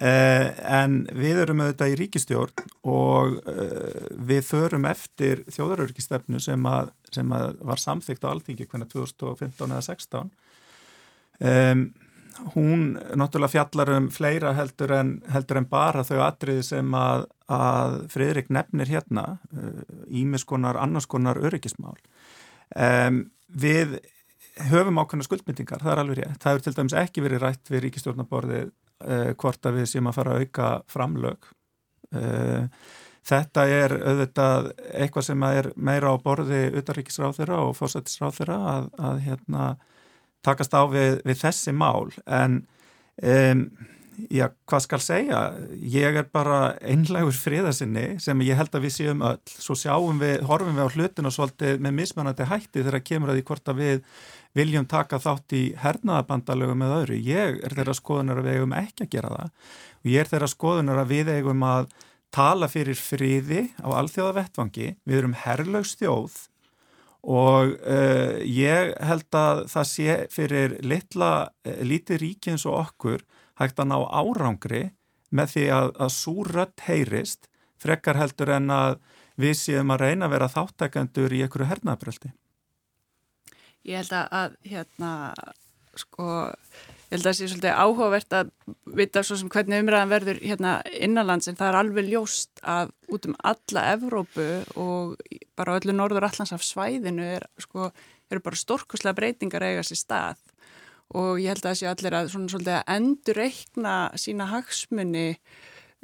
uh, en við erum auðvitað í ríkistjórn og uh, við förum eftir þjóðarörgistefnu sem, sem að var samþygt á Alþingi hvernig 2015 eða 16 um, hún náttúrulega fjallar um fleira heldur en, heldur en bara þau atriði sem að, að Fridrik nefnir hérna ímiskonar, uh, annarskonar öryggismál. Um, við höfum ákveðna skuldmyndingar, það er alveg rétt. Það hefur til dæmis ekki verið rætt við ríkistjórnaborði uh, hvort að við séum að fara að auka framlög. Uh, þetta er auðvitað eitthvað sem er meira á borði utanríkisráþurra og fórsættisráþurra að, að hérna takast á við, við þessi mál. En um, já, hvað skal segja? Ég er bara einlegur friðarsinni sem ég held að við séum öll. Svo sjáum við, horfum við á hlutinu svolítið með mismannandi hætti þegar kemur að því hvort að við viljum taka þátt í hernaðabandalögu með öðru. Ég er þeirra skoðunar að við eigum ekki að gera það. Og ég er þeirra skoðunar að við eigum að tala fyrir friði á alþjóðavettvangi, við erum herrlaugstjóð og uh, ég held að það sé fyrir litla, uh, lítið ríki eins og okkur hægt að ná árangri með því að, að svo rött heyrist frekkar heldur en að við séum að reyna að vera þáttækandur í einhverju hernaðbröldi. Ég held að, að hérna, sko, ég held að það sé svolítið áhugavert að vita svo sem hvernig umræðan verður hérna innanlands en það er alveg ljóst að út um alla Evrópu og bara öllu norður allansaf svæðinu er, sko, eru bara stórkuslega breytingar eiga sér stað. Og ég held að það sé allir að svona svolítið að endur reikna sína hagsmunni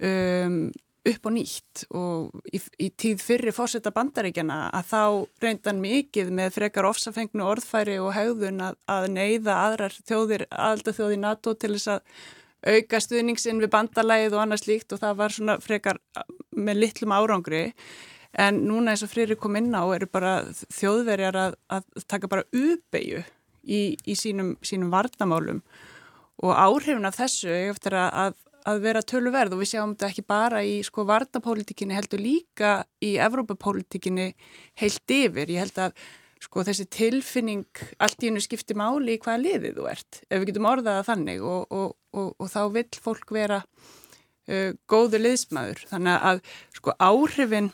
um, upp og nýtt og í, í tíð fyrri fórsetta bandaríkjana að þá reyndan mikið með frekar ofsafengnu orðfæri og hegðun að, að neyða aðrar þjóðir, aðalda þjóði NATO til þess að auka stuðningsinn við bandalægið og annað slíkt og það var svona frekar með litlum árangri. En núna eins og frýri kom inn á eru bara þjóðverjar að, að taka bara uppeyju í, í sínum, sínum varnamálum og áhrifin af þessu eftir að, að vera töluverð og við sjáum þetta ekki bara í sko varnapólitíkinni heldur líka í Evrópapólitíkinni heilt yfir. Ég held að sko þessi tilfinning allt í hennu skipti máli í hvaða liðið þú ert ef við getum orðaða þannig og, og, og, og þá vil fólk vera uh, góðu liðsmaður. Þannig að sko áhrifin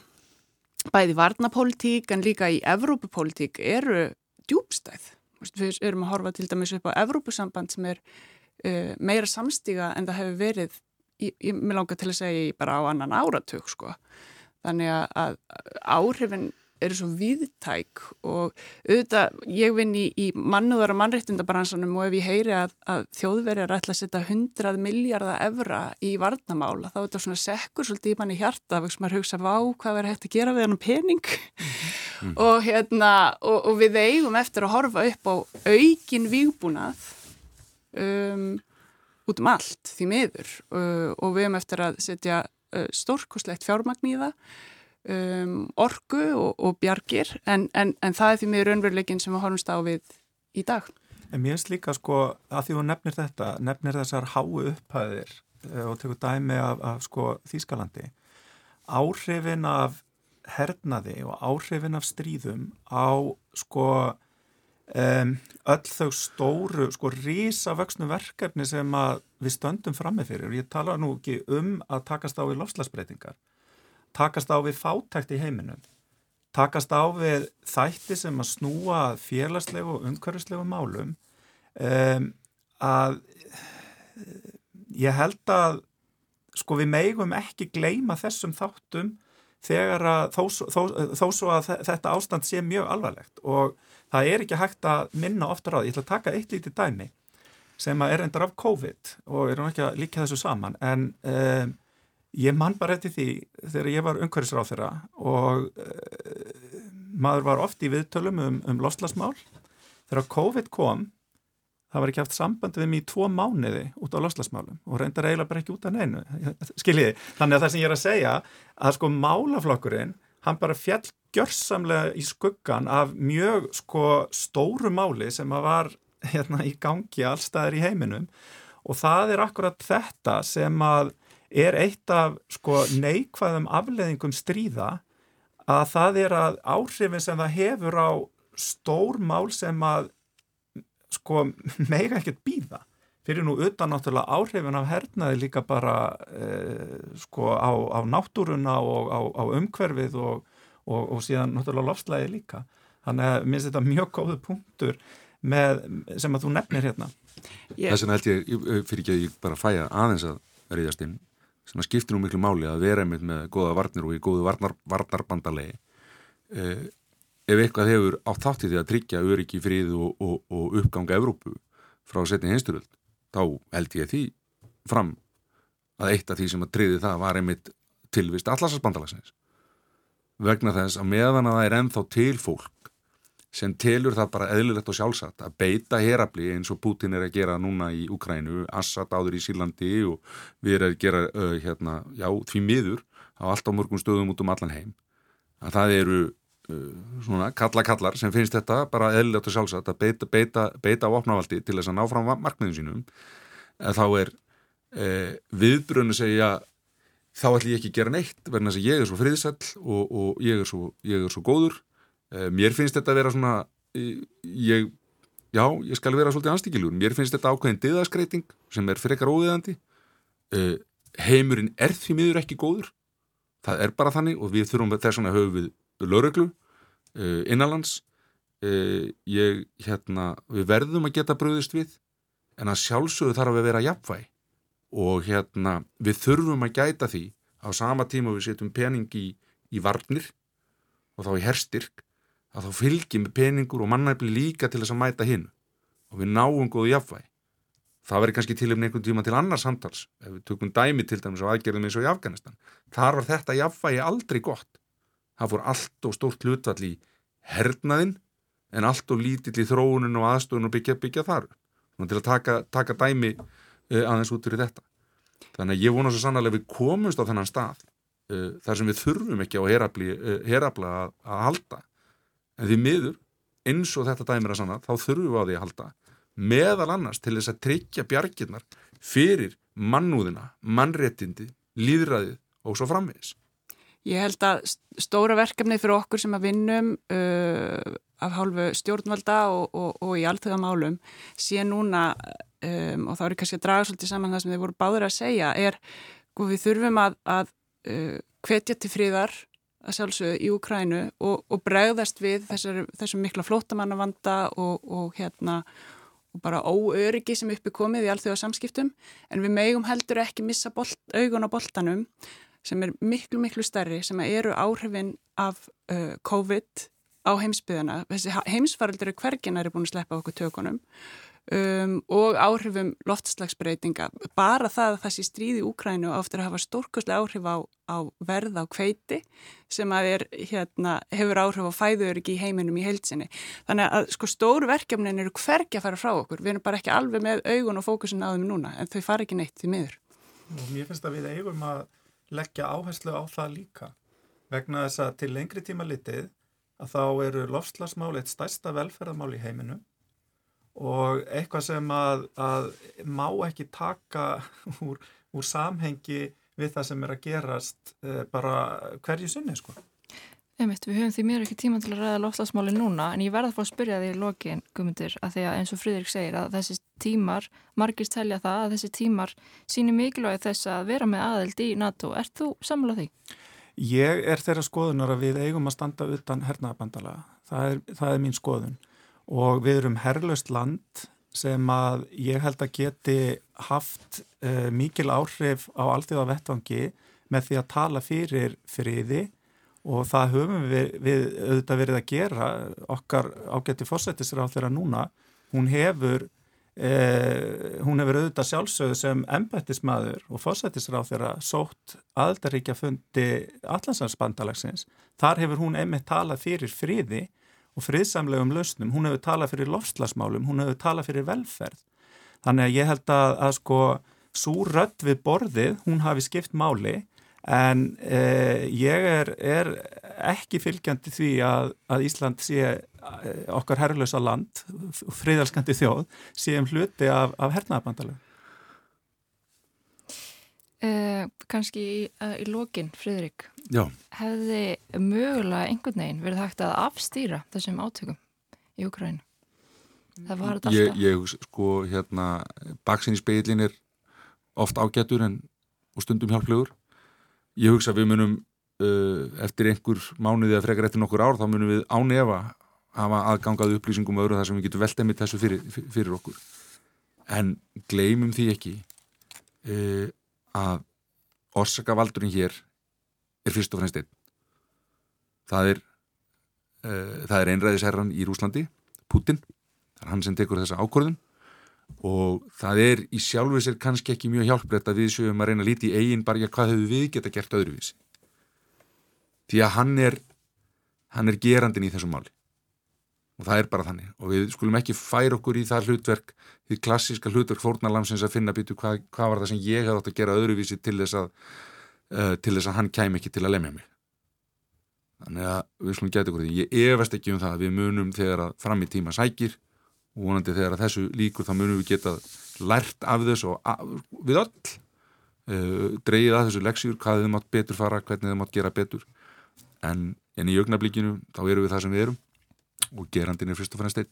bæði varnapólitík en líka í Evrópapólitík eru djúbstæð. Við erum að horfa til dæmis upp á Evrópusamband sem er uh, meira samstíga en það hefur verið, ég, ég með langar til að segja bara á annan áratug sko. Þannig að áhrifin eru svo viðtæk og auðvitað, ég vinn í, í mannúðar og mannreitindabransanum og ef ég heyri að, að þjóðverjar ætla að setja 100 miljardar evra í varnamála þá er þetta svona sekkur svolítið í manni hjarta sem maður hugsa, vá, hvað verður hægt að gera við hann pening mm. og hérna og, og við eigum eftir að horfa upp á aukin výbúnað um, út um allt því miður uh, og við hefum eftir að setja uh, stórkoslegt fjármagn í það um, orgu og, og bjargir en, en, en það er því miður önveruleikin sem við horfumst á við í dag. En mér finnst líka sko að því þú nefnir þetta, nefnir þessar háu upphæðir uh, og tekur dæmi af, af sko Þýskalandi áhrifin af hernaði og áhrifin af stríðum á sko um, öll þau stóru, sko rísavöksnu verkefni sem við stöndum framme fyrir. Og ég tala nú ekki um að takast á við lofslagsbreytingar, takast á við fátækt í heiminum, takast á við þætti sem að snúa félagslegu og umhverfislegu málum. Um, að ég held að sko við megum ekki gleima þessum þáttum þegar að þó, þó, þó svo að þetta ástand sé mjög alvarlegt. Og það er ekki hægt að minna ofta á því. Ég ætla að taka eitt lítið dæmi sem er endar af COVID og erum ekki að líka þessu saman en um, ég man bara eftir því þegar ég var umhverfisráð þeirra og um, maður var oft í viðtölum um, um loslasmál. Þegar COVID kom það var ekki haft samband við mig í tvo mánuði út á loslasmálum og reyndar eiginlega bara ekki út af neinu, skiljiði. Þannig að það sem ég er að segja að sko málaflokkurinn, hann bara fjall gjörsamlega í skuggan af mjög sko stóru máli sem að var hérna í gangi allstaðir í heiminum. Og það er akkurat þetta sem að er eitt af sko neikvæðum afleðingum stríða að það er að áhrifin sem það hefur á stór mál sem að sko meiga ekkert býða fyrir nú utan náttúrulega áhrifin af hernaði líka bara eh, sko á, á náttúruna og á, á umhverfið og og, og síðan náttúrulega lofslægi líka. Þannig að minnst þetta mjög góðu punktur með, sem að þú nefnir hérna. Yeah. Þess vegna held ég fyrir ekki að ég bara fæja aðeins að reyðast inn sem að skiptir nú miklu máli að vera einmitt með góða varnir og í góðu varnar, varnarbandalegi eh, ef eitthvað hefur átt þátt í því að tryggja öryggi fríð og, og, og uppganga Evrópu frá setni hinsturöld þá held ég því fram að eitt af því sem að triði það var einmitt tilvist allarsasbandalagsins vegna þess að meðan að það er ennþá til fólk sem telur það bara eðlilegt og sjálfsagt að beita herabli eins og Putin er að gera núna í Ukrænu, Assad áður í Sílandi og við erum að gera uh, hérna, já, því miður á allt á mörgum stöðum út um allan heim að það eru uh, svona kalla-kallar sem finnst þetta bara eðlilegt og sjálfsagt að beita, beita, beita á opnavaldi til þess að ná fram markmiðin sínum að þá er uh, viðbrönu segja þá ætlum ég ekki að gera neitt verðan þess að ég er svo friðsall og, og ég, er svo, ég er svo góður. Uh, mér finnst þetta að vera svona ég, já, ég skal vera svolítið anstíkilugur, mér finnst þetta ákveðin diðaskreiting sem er frekar óviðandi uh, heimurinn er því miður ekki góður. Það er bara þannig og við þurfum þess að höfu við lauruglu uh, innanlands. Ég, hérna, við verðum að geta bröðist við en að sjálfsögðu þarf að vera jafnvæg og hérna við þurfum að gæta því á sama tíma við setjum pening í, í varnir og þá í herstyrk að þá fylgjum við peningur og mannæfli líka til þess að mæta hinn og við náum góðu jafnvæg það verður kannski til um einhvern tíma til annars samtals. Ef við tökum dæmi til dæmis og aðgerðum eins og í Afganistan. Þar var þetta jafnvægi aldrei gott. Það fór allt og stórt hlutvall í hernaðinn en allt og lítill í þróunum og aðstofun og byggja, byggja þar til að taka, taka dæmi aðeins út fyrir þetta. Þannig að ég vona svo sannlega við komumst á þennan stað uh, þar sem við þurfum ekki á herabla uh, að, að halda en því miður eins og þetta dæmi er að sanna þá þurfum við á því að halda meðal annars til þess að tryggja bjarginnar fyrir mannúðina, mannréttindi, líðræðið og svo framvegis. Ég held að stóra verkefni fyrir okkur sem að vinnum uh, af hálfu stjórnvalda og, og, og í alltöðamálum sé núna um, og þá er kannski að draga svolítið saman það sem þið voru báður að segja er sko, við þurfum að, að uh, hvetja til fríðar að sjálfsögðu í Ukrænu og, og bregðast við þessum mikla flótamannavanda og hérna og bara óöryggi sem uppi komið í allþjóða samskiptum en við megum heldur ekki missa bolt, augun á boltanum sem er miklu miklu stærri sem eru áhrifin af uh, COVID á heimsbyðina. Þessi heimsfaraldur er hverginar er búin að sleppa okkur tökunum um, og áhrifum loftslagsbreytinga. Bara það að þessi stríði Úkrænu áttur að hafa stórkoslega áhrif á, á verð á kveiti sem að er, hérna, hefur áhrif á fæðuröryggi í heiminum í heilsinni. Þannig að sko stóru verkefnin eru hvergi að fara frá okkur. Við erum bara ekki alveg með augun og fókusin á þeim núna en þau fara ekki neitt því miður. Og mér finnst að við eigum að leggja áherslu á það líka vegna þess að til lengri tíma litið að þá eru lofslagsmál eitt stærsta velferðamál í heiminu og eitthvað sem að, að má ekki taka úr, úr samhengi við það sem er að gerast e, bara hverju sinni sko. Einmitt, við höfum því mér ekki tíma til að ræða lofslagsmáli núna en ég verða að fá að spyrja því í lokin gumundir að því að eins og Fríðrik segir að þessi tímar, margist telja það að þessi tímar síni mikilvægi þess að vera með aðeld í NATO. Er þú samlað því? Ég er þeirra skoðunar að við eigum að standa utan hernaðabandala. Það er, það er mín skoðun og við erum herrlaust land sem að ég held að geti haft uh, mikil áhrif á allþjóða vettvangi með því að tala fyrir friði og það höfum við, við auðvitað verið að gera okkar ágætti fórsættisra á þeirra núna. Hún hefur Eh, hún hefur auðvitað sjálfsögðu sem embættismadur og fósættisráð þeirra sótt aðaldaríkja fundi Allansansbandalagsins. Þar hefur hún einmitt talað fyrir fríði og friðsamlegum lausnum. Hún hefur talað fyrir lofslagsmálum, hún hefur talað fyrir velferð. Þannig að ég held að, að sko rött við borðið, hún hafi skipt máli en eh, ég er, er ekki fylgjandi því að, að Ísland sé eh, okkar herrlösa land, friðalskandi þjóð, sé um hluti af, af hernaðabandalög. Eh, Kanski í, uh, í lokin, Fridrik, Já. hefði mögulega einhvern veginn verið hægt að afstýra þessum átökum í Ukrænu? Það var þetta alltaf. Ég, ég sko, hérna, baksin í speilin er oft ágættur en og stundum hjálplegur. Ég hugsa við munum uh, eftir einhver mánuði að frekar eftir nokkur ár þá munum við ánefa hafa aðgangað upplýsingum öðru þar sem við getum veltað með þessu fyrir, fyrir okkur en gleymum því ekki uh, að orsakavaldurinn hér er fyrst og fremst einn. Það er uh, það er einræðisherran í Rúslandi Putin, það er hann sem tekur þessa ákvörðun. Og það er í sjálfu sér kannski ekki mjög hjálprætt að við séum að reyna að líti í eigin bara hvað hefur við geta gert öðruvísi. Því að hann er hann er gerandin í þessum máli og það er bara þannig. Og við skulum ekki færa okkur í það hlutverk því klassiska hlutverk fórnalamsins að finna býtu hvað, hvað var það sem ég hef átt að gera öðruvísi til þess að uh, til þess að hann kæm ekki til að lemja mig. Þannig að við skulum geta okkur því. Ég efast ekki um það að við munum þegar að fram í tíma sækir og vonandi þegar að þessu líkur þá munum við geta lært af þess og að, við öll uh, dreigið að þessu leksjur, hvað þið mátt betur fara hvernig þið mátt gera betur. En, en í augnablíkinu þá erum við það sem við erum og gerandin er fyrst og fremst einn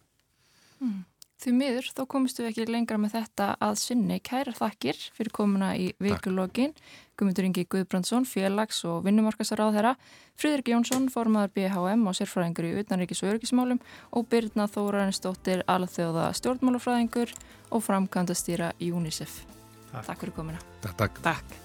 mm. Því miður, þá komistu við ekki lengra með þetta að sinni kæra þakkir fyrir komuna í vikulogin. Guðmundur Ingi Guðbrandsson, félags- og vinnumarkasar á þeirra, Fríðrik Jónsson, formadur BHM og sérfræðingur í utanríkis og örgismálum og Birna Þórarinsdóttir, alþjóða stjórnmálufræðingur og framkvæmdastýra UNICEF. Takk. Takk fyrir komuna. Takk. Takk.